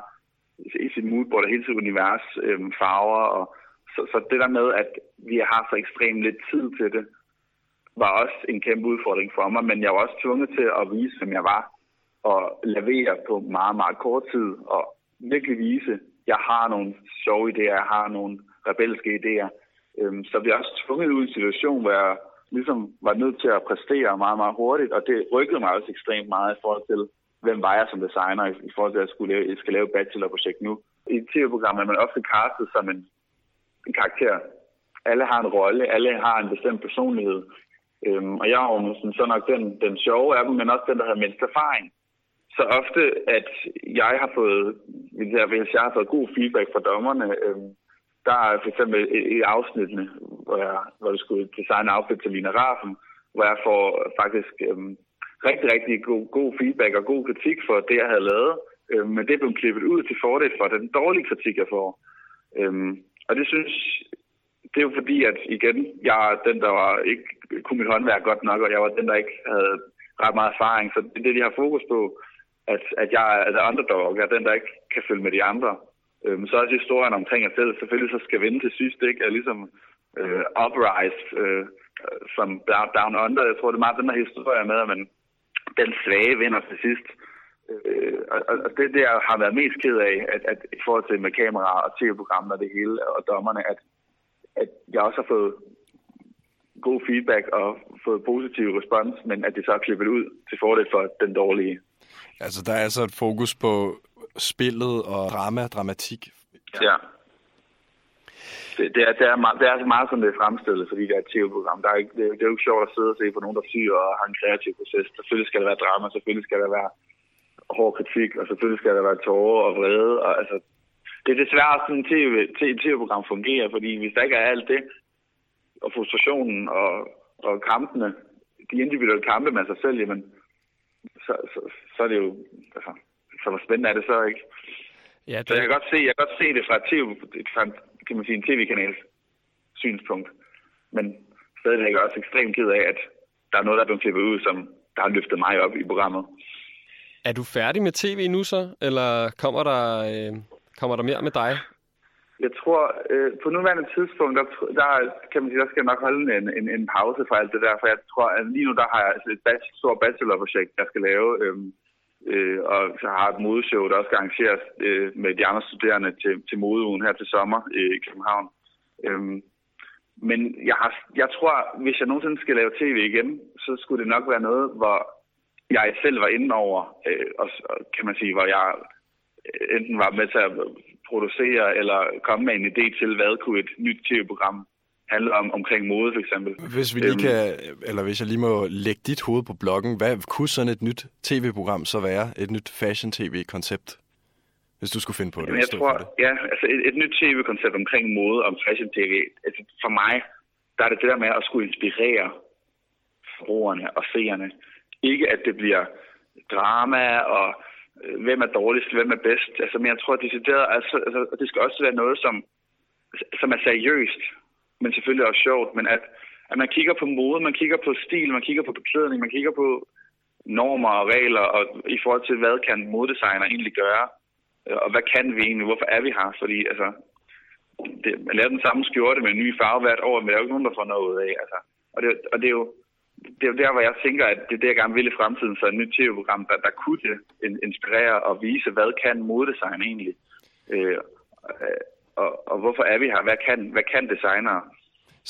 Speaker 6: i sit moodboard og hele sit univers øhm, farver. Og, så, så det der med, at vi har så ekstremt lidt tid til det, var også en kæmpe udfordring for mig, men jeg var også tvunget til at vise, hvem jeg var, og lavere på meget, meget kort tid, og virkelig vise, at jeg har nogle sjove idéer, jeg har nogle rebelske idéer. Øhm, så vi er også tvunget ud i en situation, hvor jeg ligesom var nødt til at præstere meget, meget hurtigt, og det rykkede mig også ekstremt meget i forhold til, hvem var jeg som designer, i, forhold til, at jeg, skulle lave, jeg skal lave et bachelorprojekt nu. I et tv-program er man ofte castet som en, en karakter. Alle har en rolle, alle har en bestemt personlighed. Øhm, og jeg er jo sådan, så nok den, den sjove af dem, men også den, der havde mindst erfaring. Så ofte, at jeg har fået, hvis jeg har fået god feedback fra dommerne, øhm, der er for eksempel i, i afsnittene, hvor, jeg, hvor jeg skulle designe outfit til Lina Raffen, hvor jeg får faktisk øhm, rigtig, rigtig god, god feedback og god kritik for det, jeg havde lavet. Øhm, men det blev klippet ud til fordel for den dårlige kritik, jeg får. Øhm, og det synes det er jo fordi, at igen, jeg er den, der var ikke kunne mit håndværk godt nok, og jeg var den, der ikke havde ret meget erfaring. Så det er det, de har fokus på, at, at jeg er the underdog, jeg er den, der ikke kan følge med de andre. Øhm, så også historien omkring at selv selvfølgelig så skal vinde til sidst, ikke? Er ligesom øh, uprise, øh, som down, under. Jeg tror, det er meget den der historie med, at man, den svage vinder til sidst. Øh, og, og det, der har været mest ked af, at, at i forhold til med kamera og tv-programmer og det hele, og dommerne, at, at jeg også har fået god feedback og fået positiv respons, men at det så er klippet ud til fordel for den dårlige.
Speaker 4: Altså, der er altså et fokus på spillet og drama, dramatik.
Speaker 6: Ja. Det, det, er, det, er meget, det er meget sådan, det er fremstillet, fordi det er et tv-program. Der er ikke, det, det er jo ikke sjovt at sidde og se på nogen, der syr og har en kreativ proces. Selvfølgelig skal der være drama, selvfølgelig skal der være hård kritik, og selvfølgelig skal der være tårer og vrede. Og, altså, det er desværre sådan, et TV, TV, TV-program fungerer, fordi hvis der ikke er alt det, og frustrationen og, og kampene, de individuelle kampe med sig selv, jamen, så, så, så er det jo, altså, så hvor spændende er det så ikke?
Speaker 1: Ja,
Speaker 6: Så jeg kan godt se, jeg kan godt se det fra, TV, fra kan man sige, en tv-kanals synspunkt. Men stadigvæk er jeg også ekstremt ked af, at der er noget, der er blevet klippet ud, som der har løftet mig op i programmet.
Speaker 1: Er du færdig med tv nu så, eller kommer der, øh, kommer der mere med dig?
Speaker 6: Jeg tror, øh, på nuværende tidspunkt, der, der, kan man sige, der skal jeg nok holde en, en, en pause fra alt det der, for jeg tror, at lige nu der har jeg altså et bach, stort bachelorprojekt, jeg skal lave, øh, øh, og så har et modeshow, der også skal arrangeres øh, med de andre studerende til, til modeugen her til sommer øh, i København. Øhm, men jeg, har, jeg tror, hvis jeg nogensinde skal lave tv igen, så skulle det nok være noget, hvor jeg selv var inde over, øh, og, og kan man sige, hvor jeg øh, enten var med til at producere eller komme med en idé til, hvad kunne et nyt tv-program handle om omkring mode for eksempel.
Speaker 4: Hvis vi lige
Speaker 6: Øhm.
Speaker 4: kan, eller hvis jeg lige må lægge dit hoved på bloggen, hvad kunne sådan et nyt tv-program så være? Et nyt fashion-tv-koncept? Hvis du skulle finde på det.
Speaker 6: Jamen, jeg tror,
Speaker 4: det.
Speaker 6: ja, altså et, et nyt tv-koncept omkring mode og fashion tv, altså for mig, der er det det der med at skulle inspirere forbrugerne og seerne. Ikke at det bliver drama og øh, hvem er dårligst, hvem er bedst. Altså, men jeg tror, decideret, altså, altså, det skal også være noget, som, som er seriøst men selvfølgelig også sjovt. Men at, at man kigger på mode, man kigger på stil, man kigger på beklædning, man kigger på normer og regler, og i forhold til, hvad kan modedesigner egentlig gøre? Og hvad kan vi egentlig? Hvorfor er vi her? Fordi altså, det, man laver den samme skjorte med en ny farve hvert år, men der er jo ikke nogen, der får noget ud af. Altså. Og, det, og det er jo det er jo der, hvor jeg tænker, at det er det, jeg gerne vil i fremtiden, så et nyt tv-program, der, der kunne det inspirere og vise, hvad kan modedesign egentlig? Øh, øh, og, og hvorfor er vi her? Hvad kan, hvad kan designere?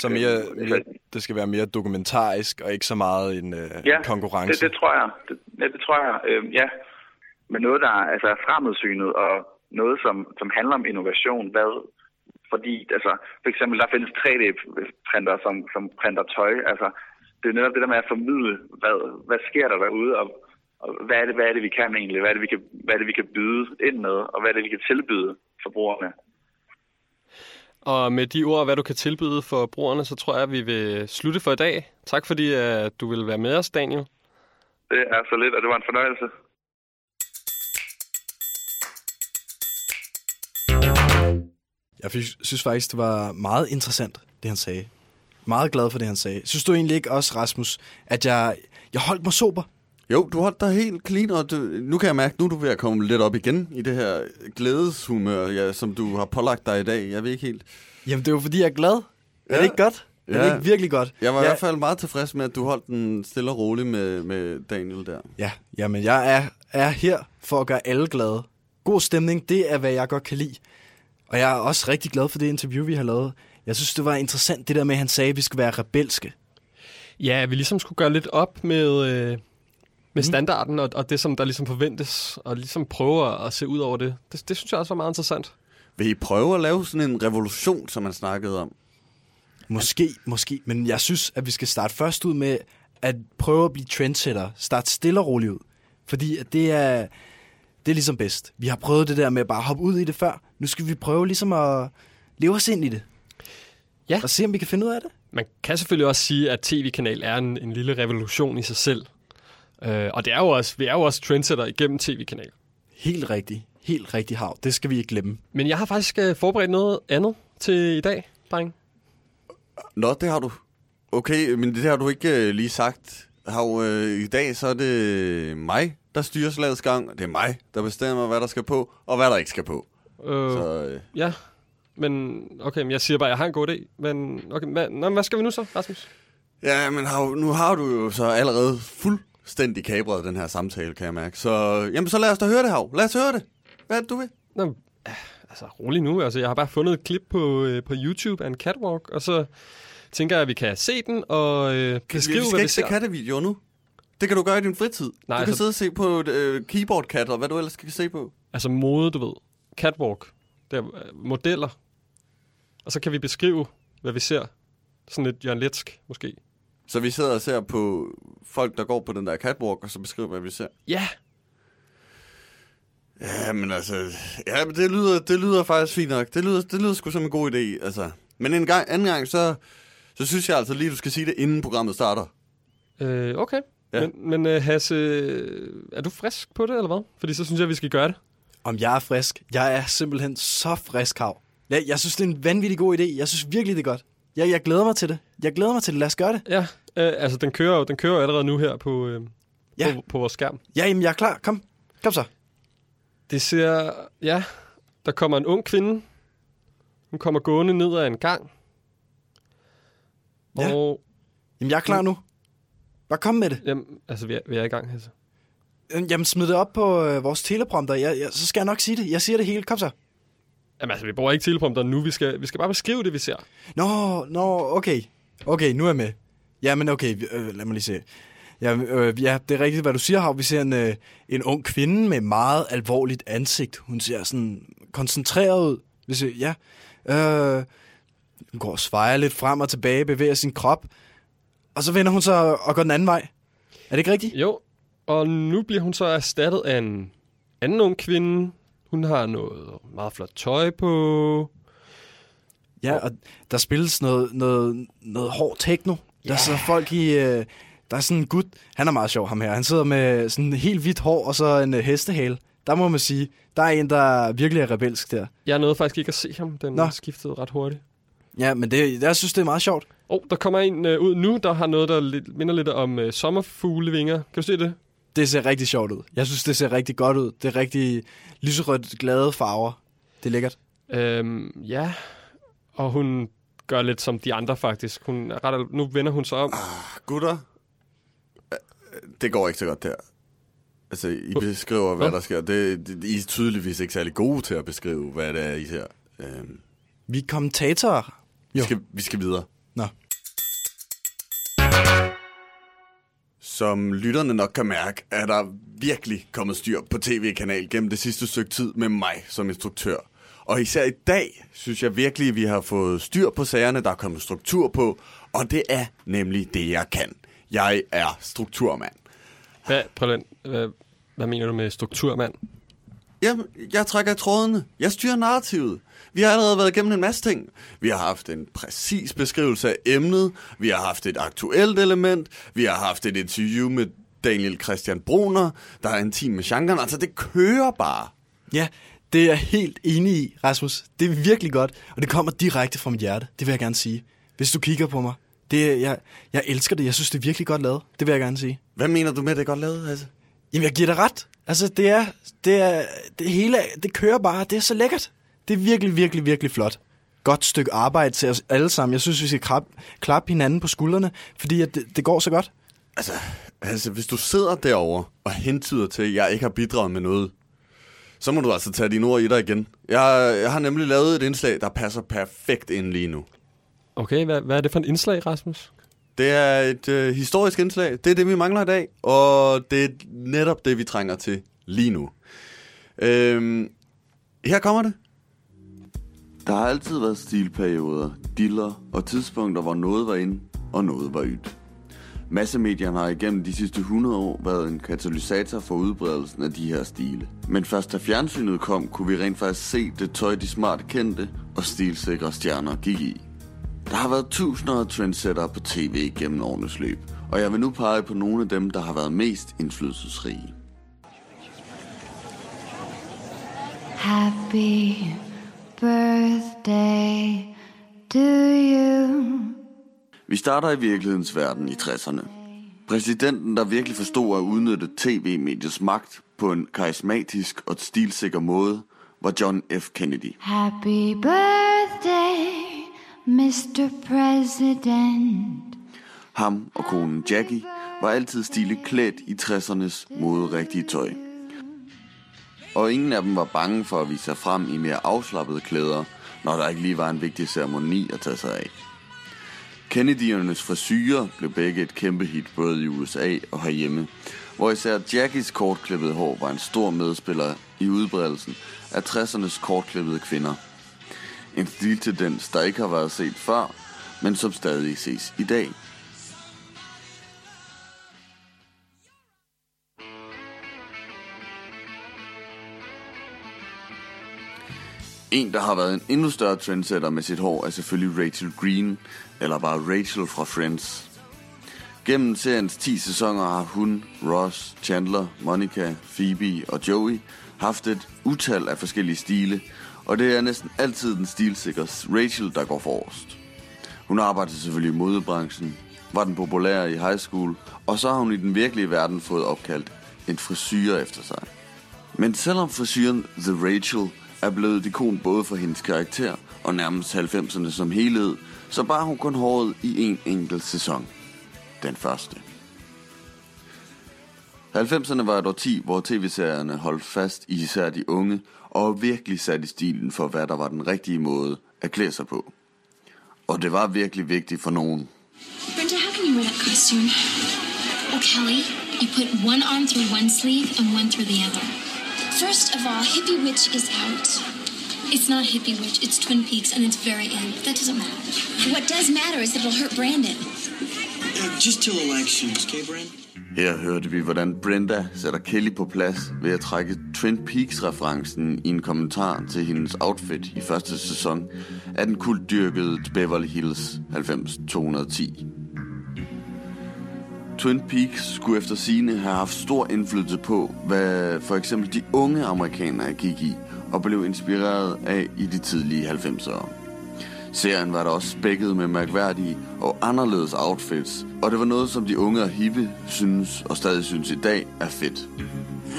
Speaker 7: Så mere,
Speaker 6: Øh,
Speaker 7: mere, det skal være mere dokumentarisk, og ikke så meget en øh,
Speaker 6: Ja,
Speaker 7: konkurrence.
Speaker 6: Det, det tror jeg. Det, ja, det tror jeg. Øh, ja. Men noget, der er altså, er fremedsynet, og noget, som, som handler om innovation. Hvad, fordi, altså, for eksempel, der findes 3D-printer, som, som printer tøj. Altså, det er netop det der med at formidle, hvad, hvad sker der derude, og, og hvad, er det, hvad er det, vi kan egentlig? Hvad er det, vi kan, hvad er det, vi kan byde ind med, og hvad er det, vi kan tilbyde forbrugerne?
Speaker 1: Og med de ord, hvad du kan tilbyde for brugerne, så tror jeg, at vi vil slutte for i dag. Tak fordi at du vil være med os, Daniel.
Speaker 6: Det er så lidt, og det var en fornøjelse.
Speaker 4: Jeg synes faktisk, det var meget interessant, det han sagde. Meget glad for det, han sagde. Synes du egentlig ikke også, Rasmus, at jeg, jeg holdt mig sober?
Speaker 2: Jo, du holdt dig helt clean, og du, nu kan jeg mærke, nu er du ved at komme lidt op igen i det her glædeshumør, ja, som du har pålagt dig i dag. Jeg ved ikke helt.
Speaker 4: Jamen, det er jo fordi, jeg er glad. Er
Speaker 2: Ja.
Speaker 4: det ikke godt? Er det
Speaker 2: Ja.
Speaker 4: ikke virkelig godt?
Speaker 2: Jeg var
Speaker 4: ja,
Speaker 2: i hvert fald meget tilfreds med, at du holdt den stille og roligt med, med Daniel der.
Speaker 4: Ja, jamen, jeg er, er her for at gøre alle glade. God stemning, det er, hvad jeg godt kan lide. Og jeg er også rigtig glad for det interview, vi har lavet. Jeg synes, det var interessant, det der med, at han sagde, at vi skal være rebelske.
Speaker 1: Ja, at vi ligesom skulle gøre lidt op med, øh, med standarden og, og det, som der ligesom forventes, og ligesom prøve at se ud over det. det. Det synes jeg også var meget interessant.
Speaker 2: Vil I prøve at lave sådan en revolution, som man snakkede om?
Speaker 4: Måske, måske. Men jeg synes, at vi skal starte først ud med at prøve at blive trendsetter. Start stille og roligt ud. Fordi at det er, det er ligesom bedst. Vi har prøvet det der med at bare hoppe ud i det før. Nu skal vi prøve ligesom at leve os ind i det.
Speaker 1: Ja.
Speaker 4: Og se, om vi kan finde ud af det.
Speaker 1: Man kan selvfølgelig også sige, at tv-kanal er en, en lille revolution i sig selv. Øh, og det er jo også, vi er jo også trendsetter igennem tv-kanal.
Speaker 4: Helt rigtigt. Helt rigtigt hav. Det skal vi ikke glemme.
Speaker 1: Men jeg har faktisk øh, forberedt noget andet til i dag, dreng.
Speaker 2: Nå, det har du. Okay, men det har du ikke øh, lige sagt. Hav, øh, I dag så er det mig, der styrer slagets gang. Det er mig, der bestemmer, hvad der skal på, og hvad der ikke skal på.
Speaker 1: Øh,
Speaker 2: Så øh,
Speaker 1: Ja, men okay, men jeg siger bare, at jeg har en god idé. Men okay, hvad, nå, men hvad skal vi nu så, Rasmus?
Speaker 2: Ja, men Hav, nu har du jo så allerede fuldstændig kabret den her samtale, kan jeg mærke. Så, jamen, så lad os da høre det, Hav. Lad os høre det. Hvad er det, du vil?
Speaker 1: Nå, altså rolig nu. Altså, jeg har bare fundet et klip på, øh, på YouTube af en catwalk, og så tænker jeg, at vi kan se den og øh, beskrive,
Speaker 2: vi skal
Speaker 1: hvad vi
Speaker 2: ikke se
Speaker 1: ser.
Speaker 2: kattevideoer nu. Det kan du gøre i din fritid.
Speaker 1: Nej,
Speaker 2: du kan
Speaker 1: altså-
Speaker 2: sidde og se på et øh, keyboard-kat, og hvad du ellers kan se på.
Speaker 1: Altså mode, du ved. Catwalk. Det er øh, modeller. Og så kan vi beskrive, hvad vi ser. Sådan lidt Jørgen Letsk, måske.
Speaker 2: Så vi sidder og ser på folk, der går på den der catwalk, og så beskriver, hvad vi ser.
Speaker 1: Ja,
Speaker 2: Ja, men altså... Ja, men det lyder, det lyder faktisk fint nok. Det lyder, det lyder sgu som en god idé, altså. Men en gang, anden gang, så, så synes jeg altså lige, du skal sige det, inden programmet starter.
Speaker 1: øh, okay.
Speaker 2: Ja.
Speaker 1: Men, men øh, Hasse, er du frisk på det, eller hvad? Fordi så synes jeg, vi skal gøre det.
Speaker 4: Om jeg er frisk. Jeg er simpelthen så frisk hav. Jeg, jeg synes, det er en vanvittig god idé. Jeg synes virkelig, det er godt. Jeg, jeg glæder mig til det. Jeg glæder mig til det. Lad os gøre det.
Speaker 1: Ja, øh, altså den kører jo den kører jo allerede nu her på, øh,
Speaker 4: Ja.
Speaker 1: på, på vores skærm.
Speaker 4: Ja, jamen, jeg er klar. Kom. Kom så.
Speaker 1: Det ser, ja, der kommer en ung kvinde. Hun kommer gående ned ad en gang.
Speaker 4: Ja.
Speaker 1: Og,
Speaker 4: Jamen, jeg er klar nu. Bare kom med det.
Speaker 1: jamen, altså vi er, vi er i gang.
Speaker 4: Øh, Jamen, smid det op på øh, vores teleprompter. Jeg, jeg, så skal jeg nok sige det. Jeg siger det hele. Kom så.
Speaker 1: Jamen altså, vi bruger ikke teleprompter nu. Vi skal, vi skal bare beskrive det, vi ser.
Speaker 4: Nå, nå, okay. Okay, nu er jeg med. Jamen, okay, vi- øh, lad mig lige se. Ja, øh, ja, det er rigtigt, hvad du siger, Hav. Vi ser en, øh, en ung kvinde med meget alvorligt ansigt. Hun ser sådan koncentreret ud. Hvis jeg, ja. Øh, hun går og svejer lidt frem og tilbage, bevæger sin krop. Og så vender hun sig og går den anden vej. Er det ikke rigtigt?
Speaker 1: Jo, og nu bliver hun så erstattet af en anden ung kvinde. Hun har noget meget flot tøj på.
Speaker 4: Ja, og der spilles noget, noget, noget hård techno. Der sidder folk i... Øh, der er sådan en gut, han er meget sjov ham her. Han sidder med sådan helt hvidt hår og så en øh, hestehale. Der må man sige, der er en, der virkelig er rebelsk der.
Speaker 1: Jeg nåede faktisk ikke at se ham. Den
Speaker 4: Nå.
Speaker 1: skiftede ret hurtigt.
Speaker 4: Ja, men det, jeg synes, det er meget sjovt.
Speaker 1: Og oh, der kommer en øh, ud nu, der har noget, der lidt, minder lidt om øh, sommerfuglevinger. Kan du se det?
Speaker 4: Det ser rigtig sjovt ud. Jeg synes, det ser rigtig godt ud. Det er rigtig lyserødt, glade farver. Det er lækkert.
Speaker 1: Øhm, ja, og hun gør lidt som de andre faktisk. Hun er ret, nu vender hun sig om.
Speaker 8: Gutter, øh, det går ikke så godt der. Altså, I beskriver, hvad der sker. Det, det, I er tydeligvis ikke særlig gode til at beskrive, hvad det er, I ser. Øhm,
Speaker 4: Vi er kommentatorer.
Speaker 8: vi, skal, vi skal videre.
Speaker 4: Nå.
Speaker 8: Som lytterne nok kan mærke, er der virkelig kommet styr på tv-kanal gennem det sidste stykke tid med mig som instruktør. Og især i dag synes jeg virkelig, at vi har fået styr på sagerne, der er kommet struktur på, og det er nemlig det, jeg kan. Jeg er strukturmand.
Speaker 1: Hvad, prøv hvad, hvad mener du med strukturmand?
Speaker 8: Jamen, jeg trækker trådene. Jeg styrer narrativet. Vi har allerede været igennem en masse ting. Vi har haft en præcis beskrivelse af emnet. Vi har haft et aktuelt element. Vi har haft et interview med Daniel Christian Bruner, der er intim med genren. Altså, det kører bare.
Speaker 4: Ja, det er jeg helt enig i, Rasmus. Det er virkelig godt, og det kommer direkte fra mit hjerte. Det vil jeg gerne sige. Hvis du kigger på mig. Det, jeg, jeg elsker det. Jeg synes, det er virkelig godt lavet. Det vil jeg gerne sige.
Speaker 8: Hvad mener du med, at det er godt lavet, Hasse?
Speaker 4: Jamen, jeg giver dig ret. Altså, det er, det er, det hele, det kører bare. Det er så lækkert. Det er virkelig, virkelig, virkelig flot. Godt stykke arbejde til os alle sammen. Jeg synes, vi skal klappe, klappe hinanden på skuldrene, fordi at det, det går så godt.
Speaker 8: Altså, altså, hvis du sidder derovre og hentyder til, at jeg ikke har bidraget med noget, så må du altså tage dine ord i dig igen. Jeg, jeg har nemlig lavet et indslag, der passer perfekt ind lige nu.
Speaker 1: Okay, hvad, hvad er det for en indslag, Rasmus?
Speaker 8: Det er et øh, historisk indslag. Det er det, vi mangler i dag, og det er netop det, vi trænger til lige nu. Øhm, her kommer det. Der har altid været stilperioder, diller og tidspunkter, hvor noget var ind og noget var ydt. Massemedierne har igennem de sidste 100 år været en katalysator for udbredelsen af de her stile. Men først da fjernsynet kom, kunne vi rent faktisk se det tøj, de smart kendte og stilsikre stjerner gik i. Der har været tusinder af trendsetter på tv gennem årenes løb, og jeg vil nu pege på nogle af dem, der har været mest indflydelsesrige.
Speaker 9: Happy birthday to you.
Speaker 8: Vi starter i virkelighedens verden i 60'erne. Præsidenten, der virkelig forstod at udnytte tv-mediets magt på en karismatisk og stilsikker måde, var John F. Kennedy.
Speaker 9: Happy birthday, Mr. President.
Speaker 8: Ham og konen Jackie var altid stiligt klædt i 60'ernes moderigtige tøj. Og ingen af dem var bange for at vise sig frem i mere afslappede klæder, når der ikke lige var en vigtig ceremoni at tage sig af. Kennedyernes frisyrer blev begge et kæmpe hit både i USA og herhjemme, hvor især Jackies kortklippede hår var en stor medspiller i udbredelsen af 60'ernes kortklippede kvinder. En stiltendens, der ikke har været set før, men som stadig ses i dag. En, der har været en endnu større trendsetter med sit hår, er selvfølgelig Rachel Green, eller bare Rachel fra Friends. Gennem seriens 10 sæsoner har hun, Ross, Chandler, Monica, Phoebe og Joey haft et utal af forskellige stile, og det er næsten altid den stilsikre Rachel, der går forrest. Hun arbejdede selvfølgelig i modebranchen, var den populære i high school, og så har hun i den virkelige verden fået opkaldt en frisyr efter sig. Men selvom frisyren The Rachel er blevet et ikon både for hendes karakter og nærmest 90'erne som helhed, så bar hun kun håret i en enkelt sæson. Den første. 90'erne var et årti, hvor tv-serierne holdt fast i især de unge, og virkelig satte stilen for, hvad der var den rigtige måde at klæde sig på. Og det var virkelig vigtigt for nogen.
Speaker 10: Brenda, how can you wear that costume? Oh, Kelly, you put one arm through one sleeve and one through the other. First of all, Hippie Witch is out. It's not Hippie Witch, it's Twin Peaks, and it's very in. That doesn't matter. What does matter is that it'll hurt Brandon.
Speaker 11: Uh, just till elections, okay, Brand?
Speaker 8: Her hørte vi, hvordan Brenda sætter Kelly på plads ved at trække Twin Peaks-referencen i en kommentar til hendes outfit i første sæson af den kultdyrkede Beverly Hills 90210. Twin Peaks skulle efter sine have haft stor indflydelse på, hvad for eksempel de unge amerikanere gik i og blev inspireret af i de tidlige 90'ere.
Speaker 2: Serien var da også spækket med mærkværdige og anderledes outfits, og det var noget, som de unge og hippe synes og stadig synes i dag er fedt.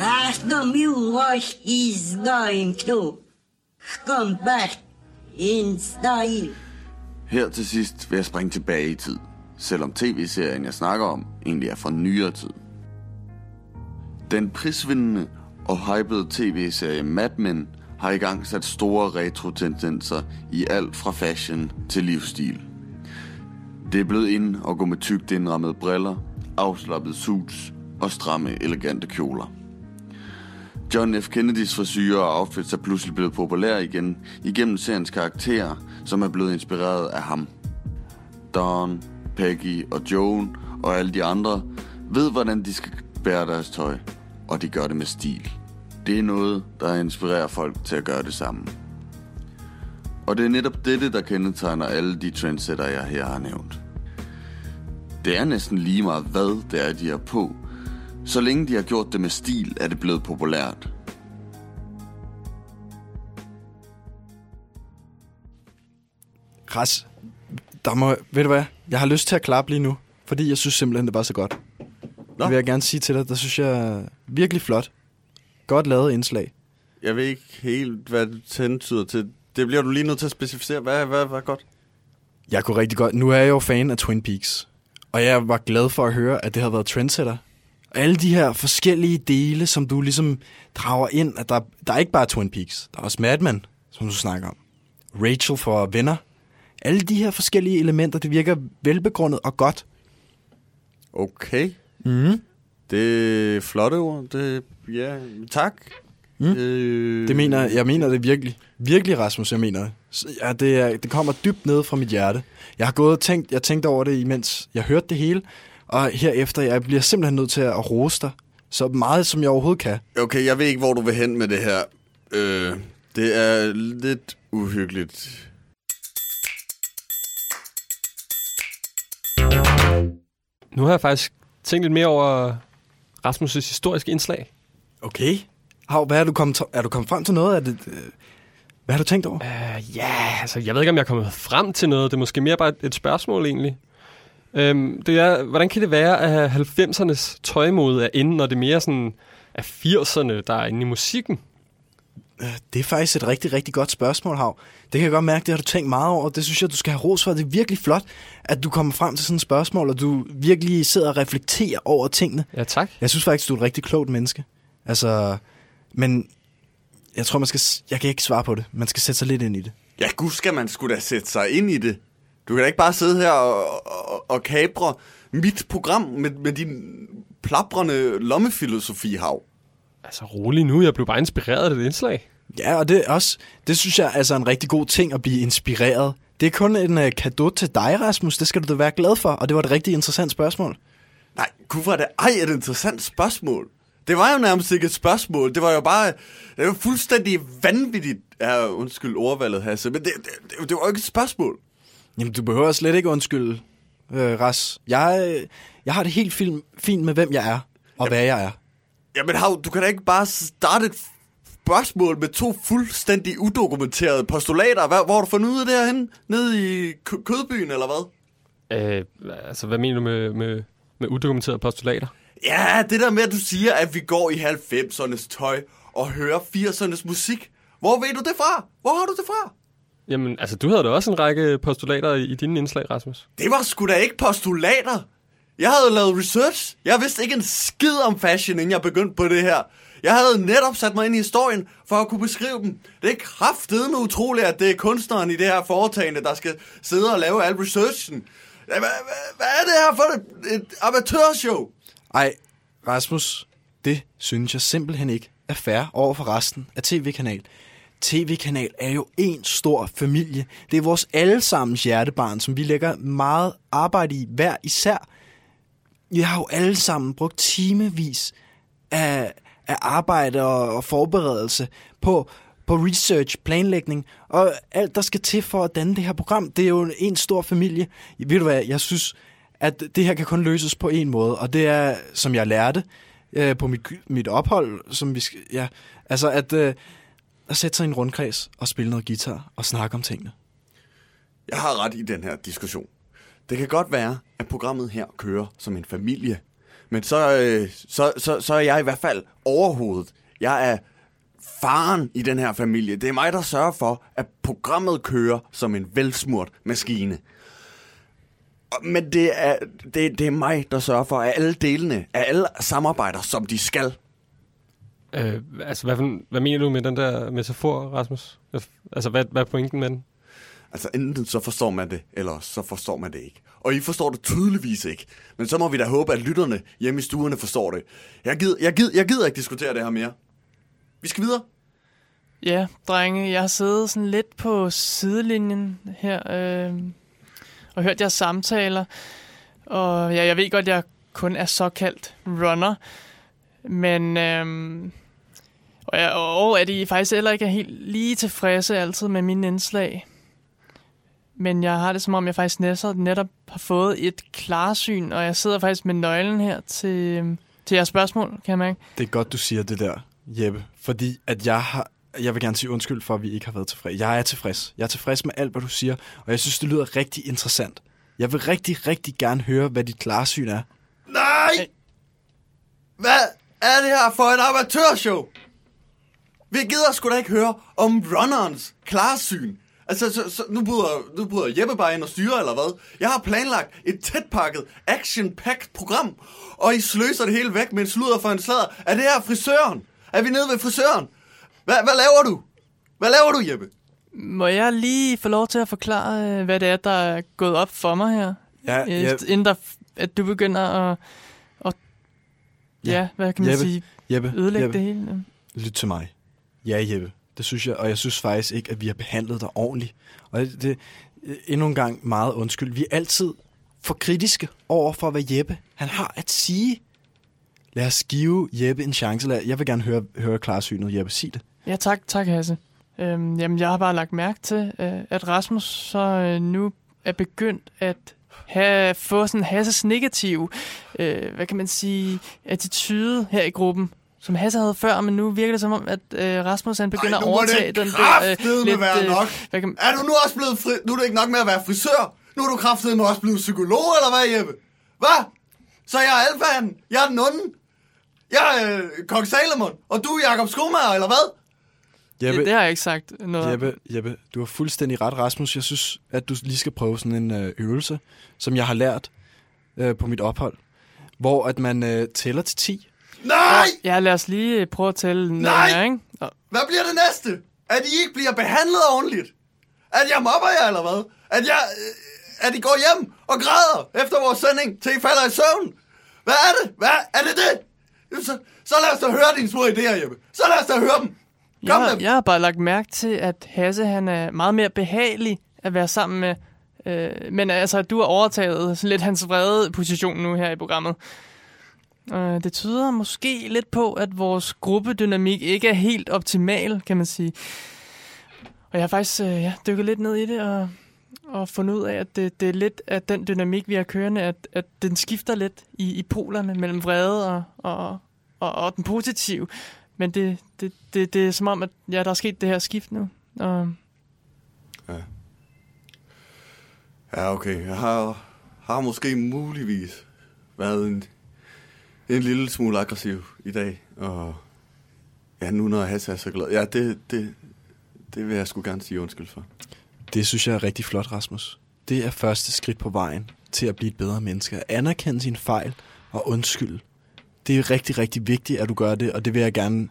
Speaker 12: Rasmus is going to come back in style.
Speaker 2: Her til sidst vil jeg springe tilbage i tid, selvom tv-serien, jeg snakker om, egentlig er fra nyere tid. Den prisvindende og hypede tv-serie Mad Men har i gang sat store retro-tendenser i alt fra fashion til livsstil. Det er blevet ind at gå med tykt indrammede briller, afslappede suits og stramme, elegante kjoler. John F. Kennedys frisyrer og outfits er pludselig blevet populære igen igennem seriens karakterer, som er blevet inspireret af ham. Don, Peggy og Joan og alle de andre ved, hvordan de skal bære deres tøj, og de gør det med stil. Det er noget, der inspirerer folk til at gøre det samme. Og det er netop dette, der kendetegner alle de trendsetter, jeg her har nævnt. Det er næsten lige meget, hvad det er, de har på. Så længe de har gjort det med stil, er det blevet populært.
Speaker 4: Kras, der må, ved du hvad, jeg har lyst til at klappe lige nu, fordi jeg synes simpelthen, det var så godt. Nå. Det vil jeg gerne sige til dig, der synes jeg virkelig flot. Godt lavet indslag.
Speaker 2: Jeg ved ikke helt, hvad det hentyder til. Det bliver du lige nødt til at specificere. Hvad, hvad, hvad er godt?
Speaker 4: Jeg kunne rigtig godt, nu er jeg jo fan af Twin Peaks, og jeg var glad for at høre, at det har været trendsetter. Og alle de her forskellige dele, som du ligesom drager ind, at der, der er ikke bare Twin Peaks, der er også Mad Men, som du snakker om. Rachel for Venner. Alle de her forskellige elementer, det virker velbegrundet og godt.
Speaker 2: Okay.
Speaker 4: Mm.
Speaker 2: Det er flotte ord. Det, ja, tak.
Speaker 4: Mm.
Speaker 2: Øh,
Speaker 4: Det mener jeg, mener det virkelig. Virkelig, Rasmus, jeg mener det. Ja, det, er, det kommer dybt ned fra mit hjerte. Jeg har gået og tænkt, jeg tænkte over det, imens jeg hørte det hele. Og herefter, jeg bliver simpelthen nødt til at rose dig. Så meget, som jeg overhovedet kan.
Speaker 2: Okay, jeg ved ikke, hvor du vil hen med det her. Øh, det er lidt uhyggeligt.
Speaker 1: Nu har jeg faktisk tænkt lidt mere over Rasmus' historiske indslag.
Speaker 4: Okay. Hav, hvad er du kommet, er du kommet frem til noget? Er det, øh, hvad har du tænkt over?
Speaker 1: Uh, ja, altså jeg ved ikke, om jeg er kommet frem til noget. Det er måske mere bare et, et spørgsmål egentlig. Øhm, det er, hvordan kan det være, at 90'ernes tøjmode er inde, når det mere sådan er 80'erne, der er inde i musikken?
Speaker 4: Det er faktisk et rigtig, rigtig godt spørgsmål, Hav. Det kan jeg godt mærke, det har du tænkt meget over. Det synes jeg, du skal have ros for. Det er virkelig flot, at du kommer frem til sådan et spørgsmål, og du virkelig sidder og reflekterer over tingene.
Speaker 1: Ja, tak.
Speaker 4: Jeg synes faktisk, du er et rigtig klogt menneske. Altså, men jeg tror, man skal... Jeg kan ikke svare på det. Man skal sætte sig lidt ind i det.
Speaker 2: Ja, gud skal man skulle da sætte sig ind i det. Du kan da ikke bare sidde her og, og, og kabre mit program med, med din plabrende lommefilosofi, Hav.
Speaker 1: Altså rolig nu, jeg blev bare inspireret af det indslag.
Speaker 4: Ja, og det er også... Det synes jeg altså er en rigtig god ting at blive inspireret. Det er kun en uh, kado til dig, Rasmus. Det skal du da være glad for. Og det var et rigtig interessant spørgsmål.
Speaker 2: Nej, gud var det ej et interessant spørgsmål. Det var jo nærmest ikke et spørgsmål. Det var jo bare... Det var fuldstændig vanvittigt. Ja, undskyld ordvalget, Hasse. Men det, det, det, det var jo ikke et spørgsmål.
Speaker 4: Jamen, du behøver slet ikke undskylde, øh, Ras. Jeg, øh, jeg har det helt film, fint med, hvem jeg er, og hvad jeg er.
Speaker 2: Jamen, Hav, du kan da ikke bare starte et spørgsmål med to fuldstændig udokumenterede postulater. Hvad, hvor har du fundet ud af det herhen? Nede i kø- kødbyen, eller hvad?
Speaker 1: Øh, altså, hvad mener du med, med, med udokumenterede postulater?
Speaker 2: Ja, det der med, at du siger, at vi går i 90'ernes tøj og hører 80'ernes musik. Hvor ved du det fra? Hvor har du det fra?
Speaker 1: Jamen, altså, du havde da også en række postulater i, i dine indslag, Rasmus.
Speaker 2: Det var sgu da ikke postulater. Jeg havde lavet research. Jeg vidste ikke en skid om fashion, inden jeg begyndte på det her. Jeg havde netop sat mig ind i historien for at kunne beskrive dem. Det er kraftedeme utroligt, at det er kunstneren i det her foretagende, der skal sidde og lave al researchen. Hvad, hvad, er det her for et, et amatørshow?
Speaker 4: Ej, Rasmus, det synes jeg simpelthen ikke er fair over for resten af tv-kanal. TV-kanal er jo en stor familie. Det er vores allesammens hjertebarn, som vi lægger meget arbejde i hver især. Vi har jo alle sammen brugt timevis af, af arbejde og, og forberedelse på, på research, planlægning og alt, der skal til for at danne det her program. Det er jo en stor familie. Ved du hvad, jeg synes, at det her kan kun løses på en måde, og det er, som jeg lærte øh, på mit, mit ophold, som vi skal, ja, altså at, øh, at sætte sig i en rundkreds og spille noget guitar og snakke om tingene.
Speaker 2: jeg har ret i den her diskussion. Det kan godt være, at programmet her kører som en familie. Men så, øh, så, så, så er jeg i hvert fald overhovedet. Jeg er faren i den her familie. Det er mig, der sørger for, at programmet kører som en velsmurt maskine. Og- Men det er, det, det er mig, der sørger for, at alle delene, at alle samarbejder, som de skal.
Speaker 1: Øh, altså, hvad, hvad mener du med den der metafor, Rasmus? Altså, hvad, hvad er pointen med den?
Speaker 2: Altså enten så forstår man det, eller så forstår man det ikke. Og I forstår det tydeligvis ikke. Men så må vi da håbe, at lytterne hjemme i stuerne forstår det. Jeg gider, jeg gider, jeg gider ikke diskutere det her mere. Vi skal videre.
Speaker 3: Ja, drenge, jeg har siddet sådan lidt på sidelinjen her øh, og hørt jeres samtaler. Og ja, jeg ved godt, at jeg kun er såkaldt runner. Men øh, og, jeg, og at I faktisk heller ikke er helt lige tilfredse altid med mine indslag. Men jeg har det som om, jeg faktisk netop, netop har fået et klarsyn, og jeg sidder faktisk med nøglen her til, til jeres spørgsmål, kan jeg mærke.
Speaker 4: Det er godt, du siger det der, Jeppe. Fordi at jeg har... Jeg vil gerne sige undskyld for, at vi ikke har været tilfredse. Jeg er tilfreds. Jeg er tilfreds med alt, hvad du siger, og jeg synes, det lyder rigtig interessant. Jeg vil rigtig, rigtig gerne høre, hvad dit klarsyn er.
Speaker 2: Nej! Hvad er det her for et amatørshow? Vi gider sgu da ikke høre om runnerens klarsyn. Altså, så, så, nu, bryder, nu bryder Jeppe bare ind og styrer, eller hvad? Jeg har planlagt et tætpakket, action-packed program, og I sløser det hele væk med en sludder for en slader. Er det her frisøren? Er vi nede ved frisøren? Hvad, hvad laver du? Hvad laver du, Jeppe?
Speaker 3: Må jeg lige få lov til at forklare, øh, hvad det er, der er gået op for mig her?
Speaker 4: Ja,
Speaker 3: Øh,
Speaker 4: ja.
Speaker 3: Inden der, at du begynder at, at ja, ja, hvad kan man
Speaker 4: Jeppe,
Speaker 3: sige,
Speaker 4: Jeppe,
Speaker 3: ødelægge
Speaker 4: Jeppe.
Speaker 3: det hele?
Speaker 4: Lyt til mig. Ja, Jeppe. Det synes jeg, og jeg synes faktisk ikke, at vi har behandlet dig ordentligt. Og det, det endnu en gang meget undskyld. Vi er altid for kritiske over for, hvad Jeppe han har at sige. Lad os give Jeppe en chance. Lad, jeg vil gerne høre, høre klarsynet, Jeppe. Sig det.
Speaker 3: Ja, tak, tak Hasse. Øhm, jamen, jeg har bare lagt mærke til, øh, at Rasmus så øh, nu er begyndt at have, få sådan Hasses negativ, øh, hvad kan man sige, attitude her i gruppen. Som Hasse havde før, men nu virker det som om, at øh, Rasmus han begynder
Speaker 2: Ej,
Speaker 3: at overtage
Speaker 2: det
Speaker 3: den der...
Speaker 2: kraftedeme være nok.
Speaker 3: Hvad kan,
Speaker 2: Er du nu også blevet fri... Nu er det ikke nok med at være frisør. Nu er du kraftedeme også blevet psykolog, eller hvad, Jeppe? Hvad? Så jeg er alfaen. Jeg er den onde. Jeg er øh, Kong Salomon. Og du er Jakob Skomager, eller hvad?
Speaker 4: Jeppe,
Speaker 3: det, det har jeg ikke sagt noget.
Speaker 4: Jeppe, Jeppe, du har fuldstændig ret, Rasmus. Jeg synes, at du lige skal prøve sådan en øh, øvelse, som jeg har lært øh, på mit ophold, hvor at man øh, tæller til 10.
Speaker 2: Nej!
Speaker 3: Ja, lad os lige prøve at tælle
Speaker 2: Nej!
Speaker 3: her, ikke? Og,
Speaker 2: Hvad bliver det næste? At I ikke bliver behandlet ordentligt? At jeg mobber jer, eller hvad? At jeg... Øh, at I går hjem og græder efter vores sending, til I falder i søvn? Hvad er det? Hvad? Er det det? Så, så lad os da høre dine små idéer, Jeppe. Så lad os da høre dem.
Speaker 3: jeg, har, jeg har bare lagt mærke til, at Hasse han er meget mere behagelig at være sammen med. Øh, men altså, du har overtaget sådan lidt hans vrede position nu her i programmet. Øh, det tyder måske lidt på, at vores gruppedynamik ikke er helt optimal, kan man sige. Og jeg har faktisk øh, ja, dykket lidt ned i det og, og fundet ud af, at det, det er lidt af den dynamik, vi har kørende, at, at den skifter lidt i, i polerne mellem vrede og, og, og, og den positive. Men det, det, det, det er som om, at ja, der er sket det her skift nu. Og,
Speaker 2: Ja, okay. Jeg har, har måske muligvis været en, en lille smule aggressiv i dag. Og ja, nu når Hasse er så glad. Ja, det, det, det vil jeg sgu gerne sige undskyld for.
Speaker 4: Det synes jeg er rigtig flot, Rasmus. Det er første skridt på vejen til at blive et bedre menneske. At anerkende sin fejl og undskylde. Det er rigtig, rigtig vigtigt, at du gør det, og det vil jeg gerne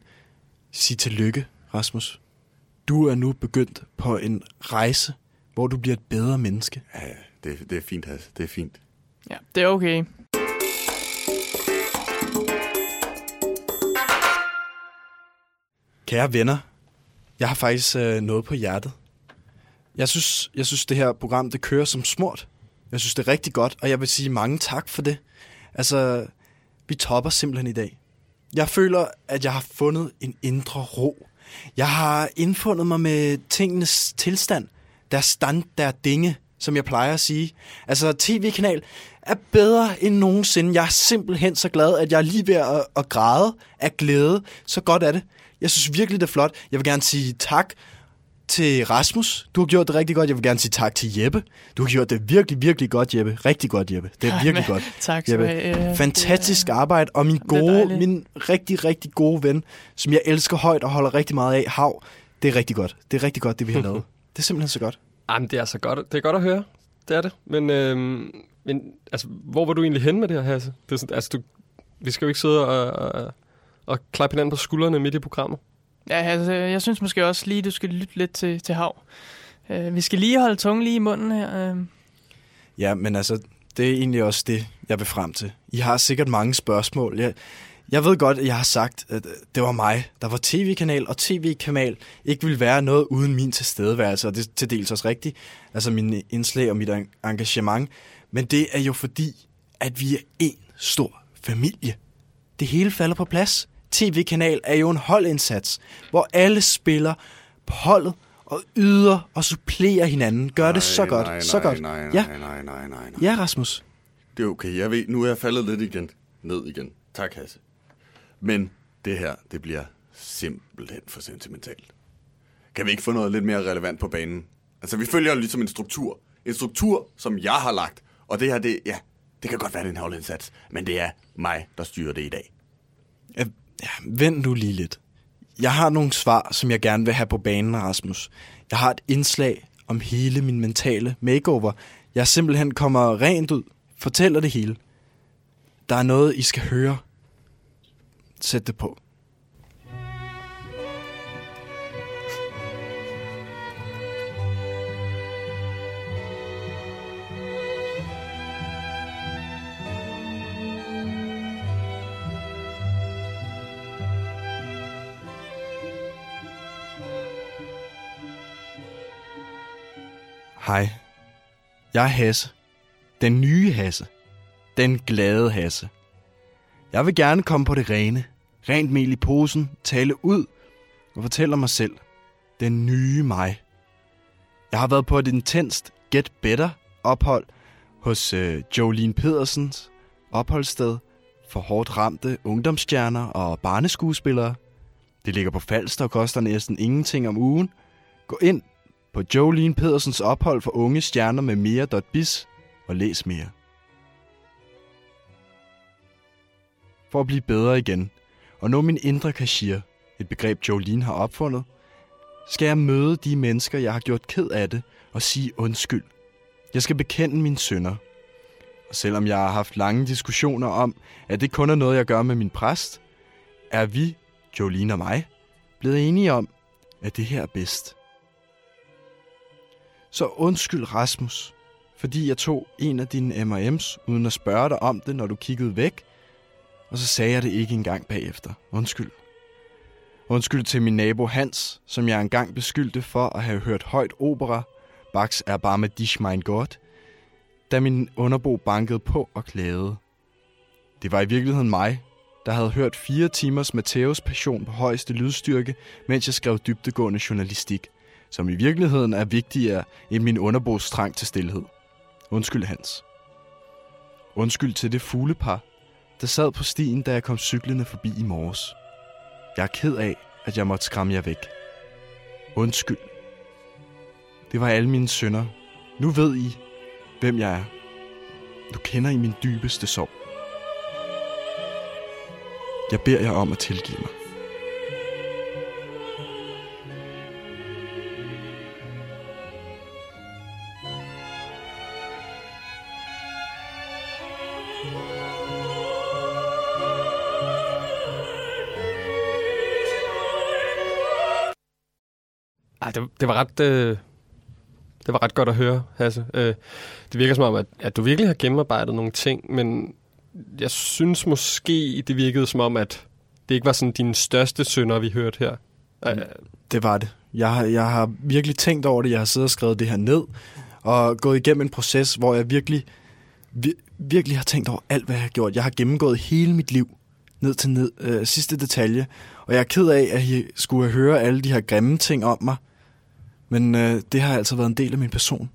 Speaker 4: sige tillykke, Rasmus. Du er nu begyndt på en rejse, hvor du bliver et bedre menneske.
Speaker 2: Ja, det, det er fint, Hasse. Det er fint.
Speaker 3: ja, det er okay.
Speaker 4: Kære venner, jeg har faktisk øh, noget på hjertet. Jeg synes, jeg synes, det her program, det kører som smurt. Jeg synes, det er rigtig godt, og jeg vil sige mange tak for det. Altså, vi topper simpelthen i dag. Jeg føler, at jeg har fundet en indre ro. Jeg har indfundet mig med tingenes tilstand. Der stand, der dinge, som jeg plejer at sige. Altså, tv-kanal er bedre end nogensinde. Jeg er simpelthen så glad, at jeg er lige ved at, at græde af glæde. Så godt er det. Jeg synes virkelig, det er flot. Jeg vil gerne sige tak til Rasmus. Du har gjort det rigtig godt. Jeg vil gerne sige tak til Jeppe. Du har gjort det virkelig, virkelig godt, Jeppe. Rigtig godt, Jeppe. Det er virkelig godt.
Speaker 3: tak
Speaker 4: Jeppe.
Speaker 3: have.
Speaker 4: Fantastisk arbejde. Og min gode, min rigtig, rigtig gode ven, som jeg elsker højt og holder rigtig meget af, Hav. Det er rigtig godt. Det er rigtig godt, det vi har lavet. Det er simpelthen så godt.
Speaker 1: Jamen, det er så godt. Det er godt at høre. Det er det. Men, øhm, men altså, hvor var du egentlig hen med det her, Hasse? Det er sådan, altså, du, vi skal jo ikke sidde og, og, og klappe hinanden på skuldrene midt i programmet.
Speaker 3: Ja, altså, jeg synes måske også lige, du skal lytte lidt til, til hav. Uh, vi skal lige holde tungen lige i munden her. Uh,
Speaker 4: Ja, men altså, det er egentlig også det, jeg vil frem til. I har sikkert mange spørgsmål. Jeg, jeg ved godt, at jeg har sagt, at det var mig, der var tv-kanal, og tv-kanal ikke ville være noget uden min tilstedeværelse, og det er til dels også rigtigt, altså min indslag og mit en- engagement. Men det er jo fordi, at vi er en stor familie. Det hele falder på plads. TV-kanal er jo en holdindsats, hvor alle spiller på holdet og yder og supplerer hinanden. Gør det så godt,
Speaker 2: nej,
Speaker 4: så
Speaker 2: nej,
Speaker 4: godt.
Speaker 2: Nej, nej,
Speaker 4: ja.
Speaker 2: nej, nej, nej, nej.
Speaker 4: ja, Rasmus.
Speaker 2: Det er okay. Jeg ved, nu er jeg faldet lidt igen. Ned igen. Tak, Hasse. Men det her, det bliver simpelthen for sentimentalt. Kan vi ikke få noget lidt mere relevant på banen? Altså, vi følger ligesom en struktur. En struktur, som jeg har lagt. Og det her, det, ja, det kan godt være, det er en holdindsats. Men det er mig, der styrer det i dag.
Speaker 4: Ja, ja, vent nu lige lidt. Jeg har nogle svar, som jeg gerne vil have på banen, Rasmus. Jeg har et indslag om hele min mentale makeover. Jeg simpelthen kommer rent ud, fortæller det hele. Der er noget, I skal høre. Sæt det på. Hej. Jeg er Hasse. Den nye Hasse. Den glade Hasse. Jeg vil gerne komme på det rene. Rent mel i posen, tale ud og fortælle mig selv. Den nye mig. Jeg har været på et intenst Get Better ophold hos øh, Jolene Pedersens opholdssted for hårdt ramte ungdomsstjerner og barneskuespillere. Det ligger på Falster og koster næsten ingenting om ugen. Gå ind på Jolene Pedersens ophold for unge stjerner med mere.biz og læs mere. For at blive bedre igen og nå min indre kashir, et begreb Jolene har opfundet, skal jeg møde de mennesker, jeg har gjort ked af det og sige undskyld. Jeg skal bekende mine synder. Og selvom jeg har haft lange diskussioner om, at det kun er noget, jeg gør med min præst, er vi, Jolene og mig, blevet enige om, at det her er bedst. Så undskyld Rasmus, fordi jeg tog en af dine M&M's, uden at spørge dig om det, når du kiggede væk, og så sagde jeg det ikke engang bagefter. Undskyld. Undskyld til min nabo Hans, som jeg engang beskyldte for at have hørt højt opera, Bachs er bare med dich mein Gott, da min underbo bankede på og klagede. Det var i virkeligheden mig, der havde hørt fire timers Matthæus passion på højeste lydstyrke, mens jeg skrev dybtegående journalistik, som i virkeligheden er vigtigere end min underbos trang til stillhed. Undskyld, Hans. Undskyld til det fuglepar, der sad på stien, da jeg kom cyklende forbi i morges. Jeg er ked af, at jeg måtte skræmme jer væk. Undskyld. Det var alle mine sønder. Nu ved I, hvem jeg er. Du kender i min dybeste sorg. Jeg beder jer om at tilgive mig.
Speaker 1: Det, var ret... Øh, det var ret godt at høre, Hasse. Øh, det virker som om, at, at du virkelig har gennemarbejdet nogle ting, men jeg synes måske, det virkede som om, at det ikke var sådan dine største synder, vi hørte her. Øh,
Speaker 4: Det var det. Jeg har, jeg har virkelig tænkt over det. Jeg har siddet og skrevet det her ned, og gået igennem en proces, hvor jeg virkelig, vir, virkelig har tænkt over alt, hvad jeg har gjort. Jeg har gennemgået hele mit liv, ned til ned, øh, sidste detalje, og jeg er ked af, at I skulle høre alle de her grimme ting om mig, men øh, det har altså været en del af min person.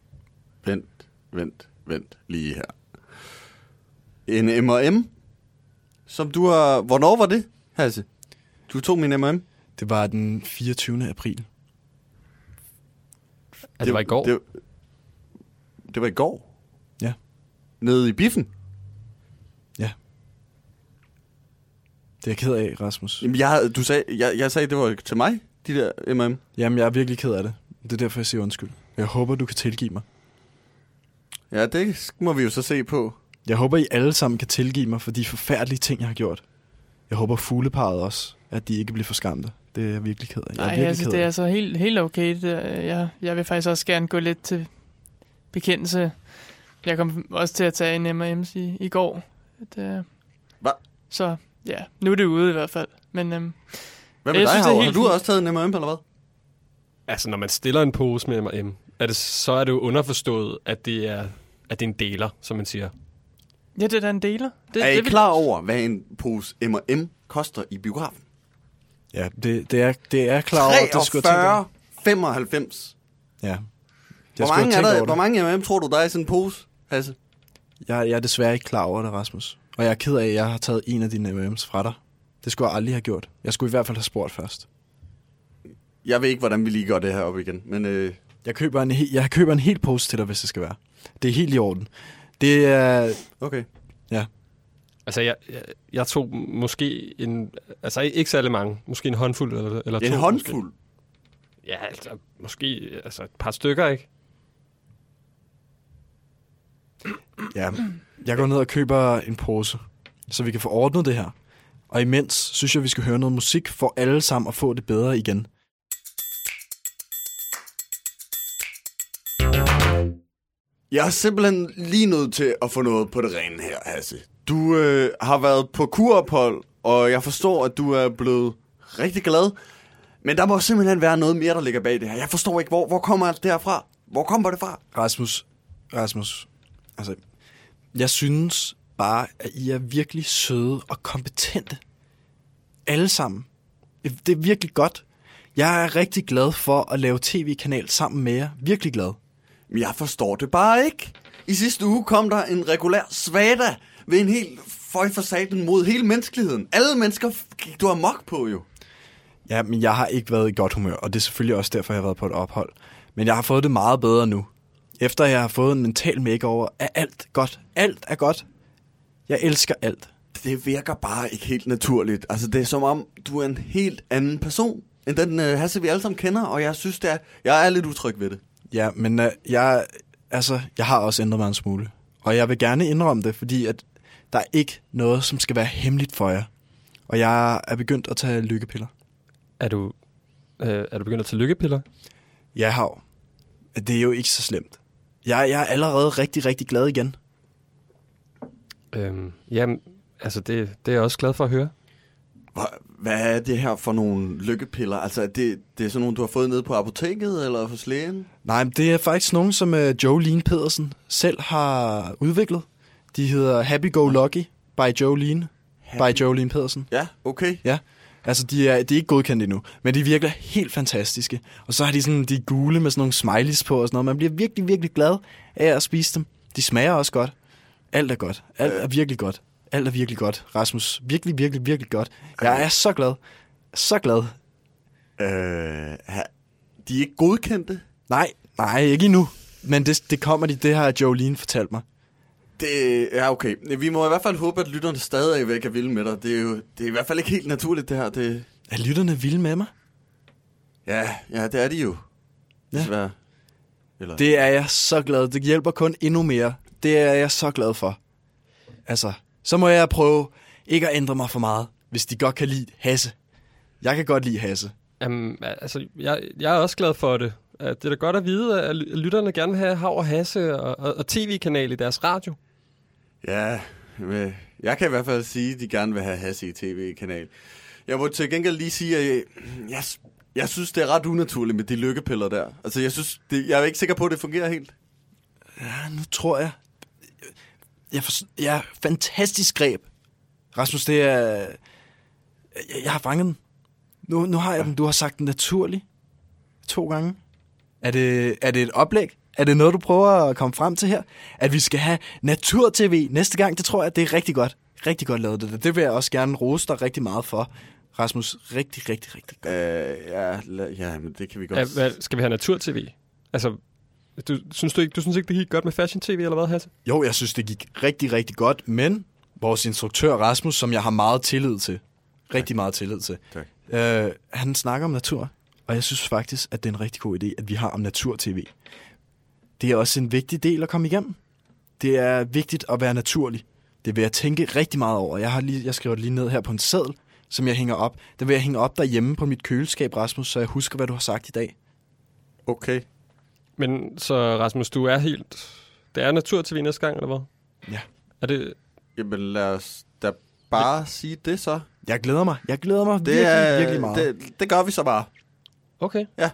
Speaker 2: Vent, vent, vent lige her. En M&M, som du har... Hvornår var det, Hasse? Du tog min M&M?
Speaker 4: Det var den 24. april.
Speaker 1: Ja, det var i går.
Speaker 2: Det, det var i går?
Speaker 4: Ja.
Speaker 2: Nede i biffen?
Speaker 4: Ja. Det er jeg ked af, Rasmus.
Speaker 2: Jamen, jeg, du sagde, jeg, jeg sagde, det var til mig, de der M&M.
Speaker 4: Jamen, jeg er virkelig ked af det. Det er derfor, jeg siger undskyld. Jeg håber, du kan tilgive mig.
Speaker 2: Ja, det må vi jo så se på.
Speaker 4: Jeg håber, I alle sammen kan tilgive mig for de forfærdelige ting, jeg har gjort. Jeg håber fugleparet også, at de ikke bliver forskamte. Det er jeg virkelig ked af. Jeg
Speaker 3: Nej, altså,
Speaker 4: ked
Speaker 3: det er altså helt, helt okay. Det, er- jeg, jeg vil faktisk også gerne gå lidt til bekendelse. Jeg kom også til at tage en M&M's i, i går. Det,
Speaker 2: Hva?
Speaker 3: Så ja, nu er det ude i hvert fald. Men, øhm,
Speaker 2: Hvad med
Speaker 3: jeg
Speaker 2: dig,
Speaker 3: synes, det er
Speaker 2: Havre? Har
Speaker 3: helt
Speaker 2: du også taget en M&M, eller hvad?
Speaker 1: Altså, når man stiller en pose med M&M, er det, så er det jo underforstået, at det er, at det er en deler, som man siger.
Speaker 3: Ja, det er da en deler. Det,
Speaker 2: er I
Speaker 3: det
Speaker 2: klar over, hvad en pose M&M koster i biografen?
Speaker 4: Ja, det, det, er, det er klar over, det skulle jeg tænke
Speaker 2: 43,
Speaker 4: over.
Speaker 2: 95.
Speaker 4: Ja. Jeg
Speaker 2: Hvor mange, er der, hvor mange M&M tror du, der er i sådan en pose, Hasse?
Speaker 4: Jeg, jeg er desværre ikke klar over det, Rasmus. Og jeg er ked af, at jeg har taget en af dine M&M's fra dig. Det skulle jeg aldrig have gjort. Jeg skulle i hvert fald have spurgt først.
Speaker 2: Jeg ved ikke, hvordan vi lige gør det her op igen, men øh,
Speaker 4: Jeg køber, en, he- jeg køber en hel pose til dig, hvis det skal være. Det er helt i orden. Det er...
Speaker 2: okay.
Speaker 4: Ja.
Speaker 1: Altså, jeg, jeg, jeg tog måske en... Altså, ikke særlig mange. Måske en håndfuld eller, eller
Speaker 2: En
Speaker 1: to.
Speaker 2: håndfuld?
Speaker 1: Måske. Ja, altså, måske altså et par stykker, ikke?
Speaker 4: Ja, jeg går ned og køber en pose, så vi kan få ordnet det her. Og imens synes jeg, vi skal høre noget musik for alle sammen at få det bedre igen.
Speaker 2: Jeg er simpelthen lige nødt til at få noget på det rene her, Hasse. Du øh, har været på kurophold, og jeg forstår, at du er blevet rigtig glad. Men der må simpelthen være noget mere, der ligger bag det her. Jeg forstår ikke, hvor, hvor kommer alt det her fra? Hvor kommer det fra?
Speaker 4: Rasmus, Rasmus, altså, jeg synes bare, at I er virkelig søde og kompetente. Alle sammen. Det er virkelig godt. Jeg er rigtig glad for at lave tv-kanal sammen med jer. Virkelig glad.
Speaker 2: Men jeg forstår det bare ikke. I sidste uge kom der en regulær svada ved en helt føj for satan mod hele menneskeligheden. Alle mennesker gik du amok på jo.
Speaker 4: Ja, men jeg har ikke været i godt humør, og det er selvfølgelig også derfor, jeg har været på et ophold. Men jeg har fået det meget bedre nu. Efter jeg har fået en mental makeover, er alt godt. Alt er godt. Jeg elsker alt.
Speaker 2: Det virker bare ikke helt naturligt. Altså, det er som om, du er en helt anden person, end den uh, Hasse, vi alle sammen kender, og jeg synes, det er, jeg er lidt utryg ved det.
Speaker 4: Ja, men uh, jeg, altså, jeg har også ændret mig en smule. Og jeg vil gerne indrømme det, fordi at der er ikke noget, som skal være hemmeligt for jer. Og jeg er begyndt at tage lykkepiller.
Speaker 1: Er du, øh, er du begyndt at tage lykkepiller?
Speaker 4: Ja, hav. Det er jo ikke så slemt. Jeg, jeg er allerede rigtig, rigtig glad igen.
Speaker 1: Øhm, jamen, altså, det, det er jeg også glad for at høre.
Speaker 2: Hvad, er det her for nogle lykkepiller? Altså, er det, det er sådan nogle, du har fået nede på apoteket eller hos lægen?
Speaker 4: Nej, men det er faktisk nogen, som uh, Jolene Pedersen selv har udviklet. De hedder Happy Go Lucky by Jolene. By Jolene Pedersen.
Speaker 2: Ja, okay.
Speaker 4: Ja, altså de er, de er ikke godkendt endnu, men de virker helt fantastiske. Og så har de sådan de er gule med sådan nogle smileys på og sådan noget. Man bliver virkelig, virkelig glad af at spise dem. De smager også godt. Alt er godt. Alt er virkelig godt. Alt er virkelig godt. Rasmus, virkelig, virkelig, virkelig godt. Jeg er så glad. Så glad.
Speaker 2: Øh, de er ikke godkendte?
Speaker 4: Nej, nej, ikke endnu. Men det, det kommer de, det har Jolene fortalt mig.
Speaker 2: Det ja, okay. Vi må i hvert fald håbe, at lytterne stadig væk er vilde med dig. Det er jo det er i hvert fald ikke helt naturligt, det her. Det...
Speaker 4: Er lytterne vilde med mig?
Speaker 2: Ja, ja, det er de jo. Desværre. Eller...
Speaker 4: Det er jeg så glad. Det hjælper kun endnu mere. Det er jeg så glad for. Altså, så må jeg prøve ikke at ændre mig for meget, hvis de godt kan lide Hasse. Jeg kan godt lide Hasse.
Speaker 1: Jamen, altså, jeg, jeg er også glad for det. At det er da godt at vide, at ly- lytterne gerne vil have Hav og Hasse og, og, og tv-kanal i deres radio.
Speaker 2: Ja, jeg kan i hvert fald sige, at de gerne vil have Hasse i tv-kanal. Jeg må til gengæld lige sige, at jeg, jeg, jeg synes, det er ret unaturligt med de lykkepiller der. Altså, jeg, synes, det, jeg er ikke sikker på, at det fungerer helt.
Speaker 4: Ja, nu tror jeg... Jeg, for, ja, fantastisk greb. Rasmus, det er... Jeg, jeg har fanget den. Nu, nu har jeg den. Du har sagt den naturlig. To gange. Er det, er det et oplæg? Er det noget, du prøver at komme frem til her? At vi skal have natur-tv næste gang, det tror jeg, det er rigtig godt. Rigtig godt lavet det. Det vil jeg også gerne rose dig rigtig meget for. Rasmus, rigtig, rigtig, rigtig godt.
Speaker 2: Øh, ja, la- ja, men det kan vi godt...
Speaker 1: Ja, hvad, skal vi have natur-tv? Altså, Du, synes du, ikke, du synes ikke, det gik godt med Fashion TV, eller hvad, Hasse?
Speaker 4: Jo, jeg synes, det gik rigtig, rigtig godt, men vores instruktør Rasmus, som jeg har meget tillid til, rigtig meget tillid til,
Speaker 2: Tak.
Speaker 4: øh, han snakker om natur, og jeg synes faktisk, at det er en rigtig god idé, at vi har om natur-tv. Det er også en vigtig del at komme igennem. Det er vigtigt at være naturlig. Det vil jeg tænke rigtig meget over. Jeg, har lige, jeg skriver det lige ned her på en seddel, som jeg hænger op. Den vil jeg hænge op derhjemme på mit køleskab, Rasmus, så jeg husker, hvad du har sagt i dag.
Speaker 2: Okay.
Speaker 1: Men så Rasmus, du er helt... Det er natur til næste gang, eller hvad?
Speaker 4: Ja.
Speaker 1: Er det...
Speaker 2: Jamen lad os da bare sige det så.
Speaker 4: Jeg glæder mig. Jeg glæder mig
Speaker 2: Det
Speaker 4: virkelig,
Speaker 2: er,
Speaker 4: virkelig meget.
Speaker 2: Det, det gør vi så bare.
Speaker 1: Okay.
Speaker 2: Ja.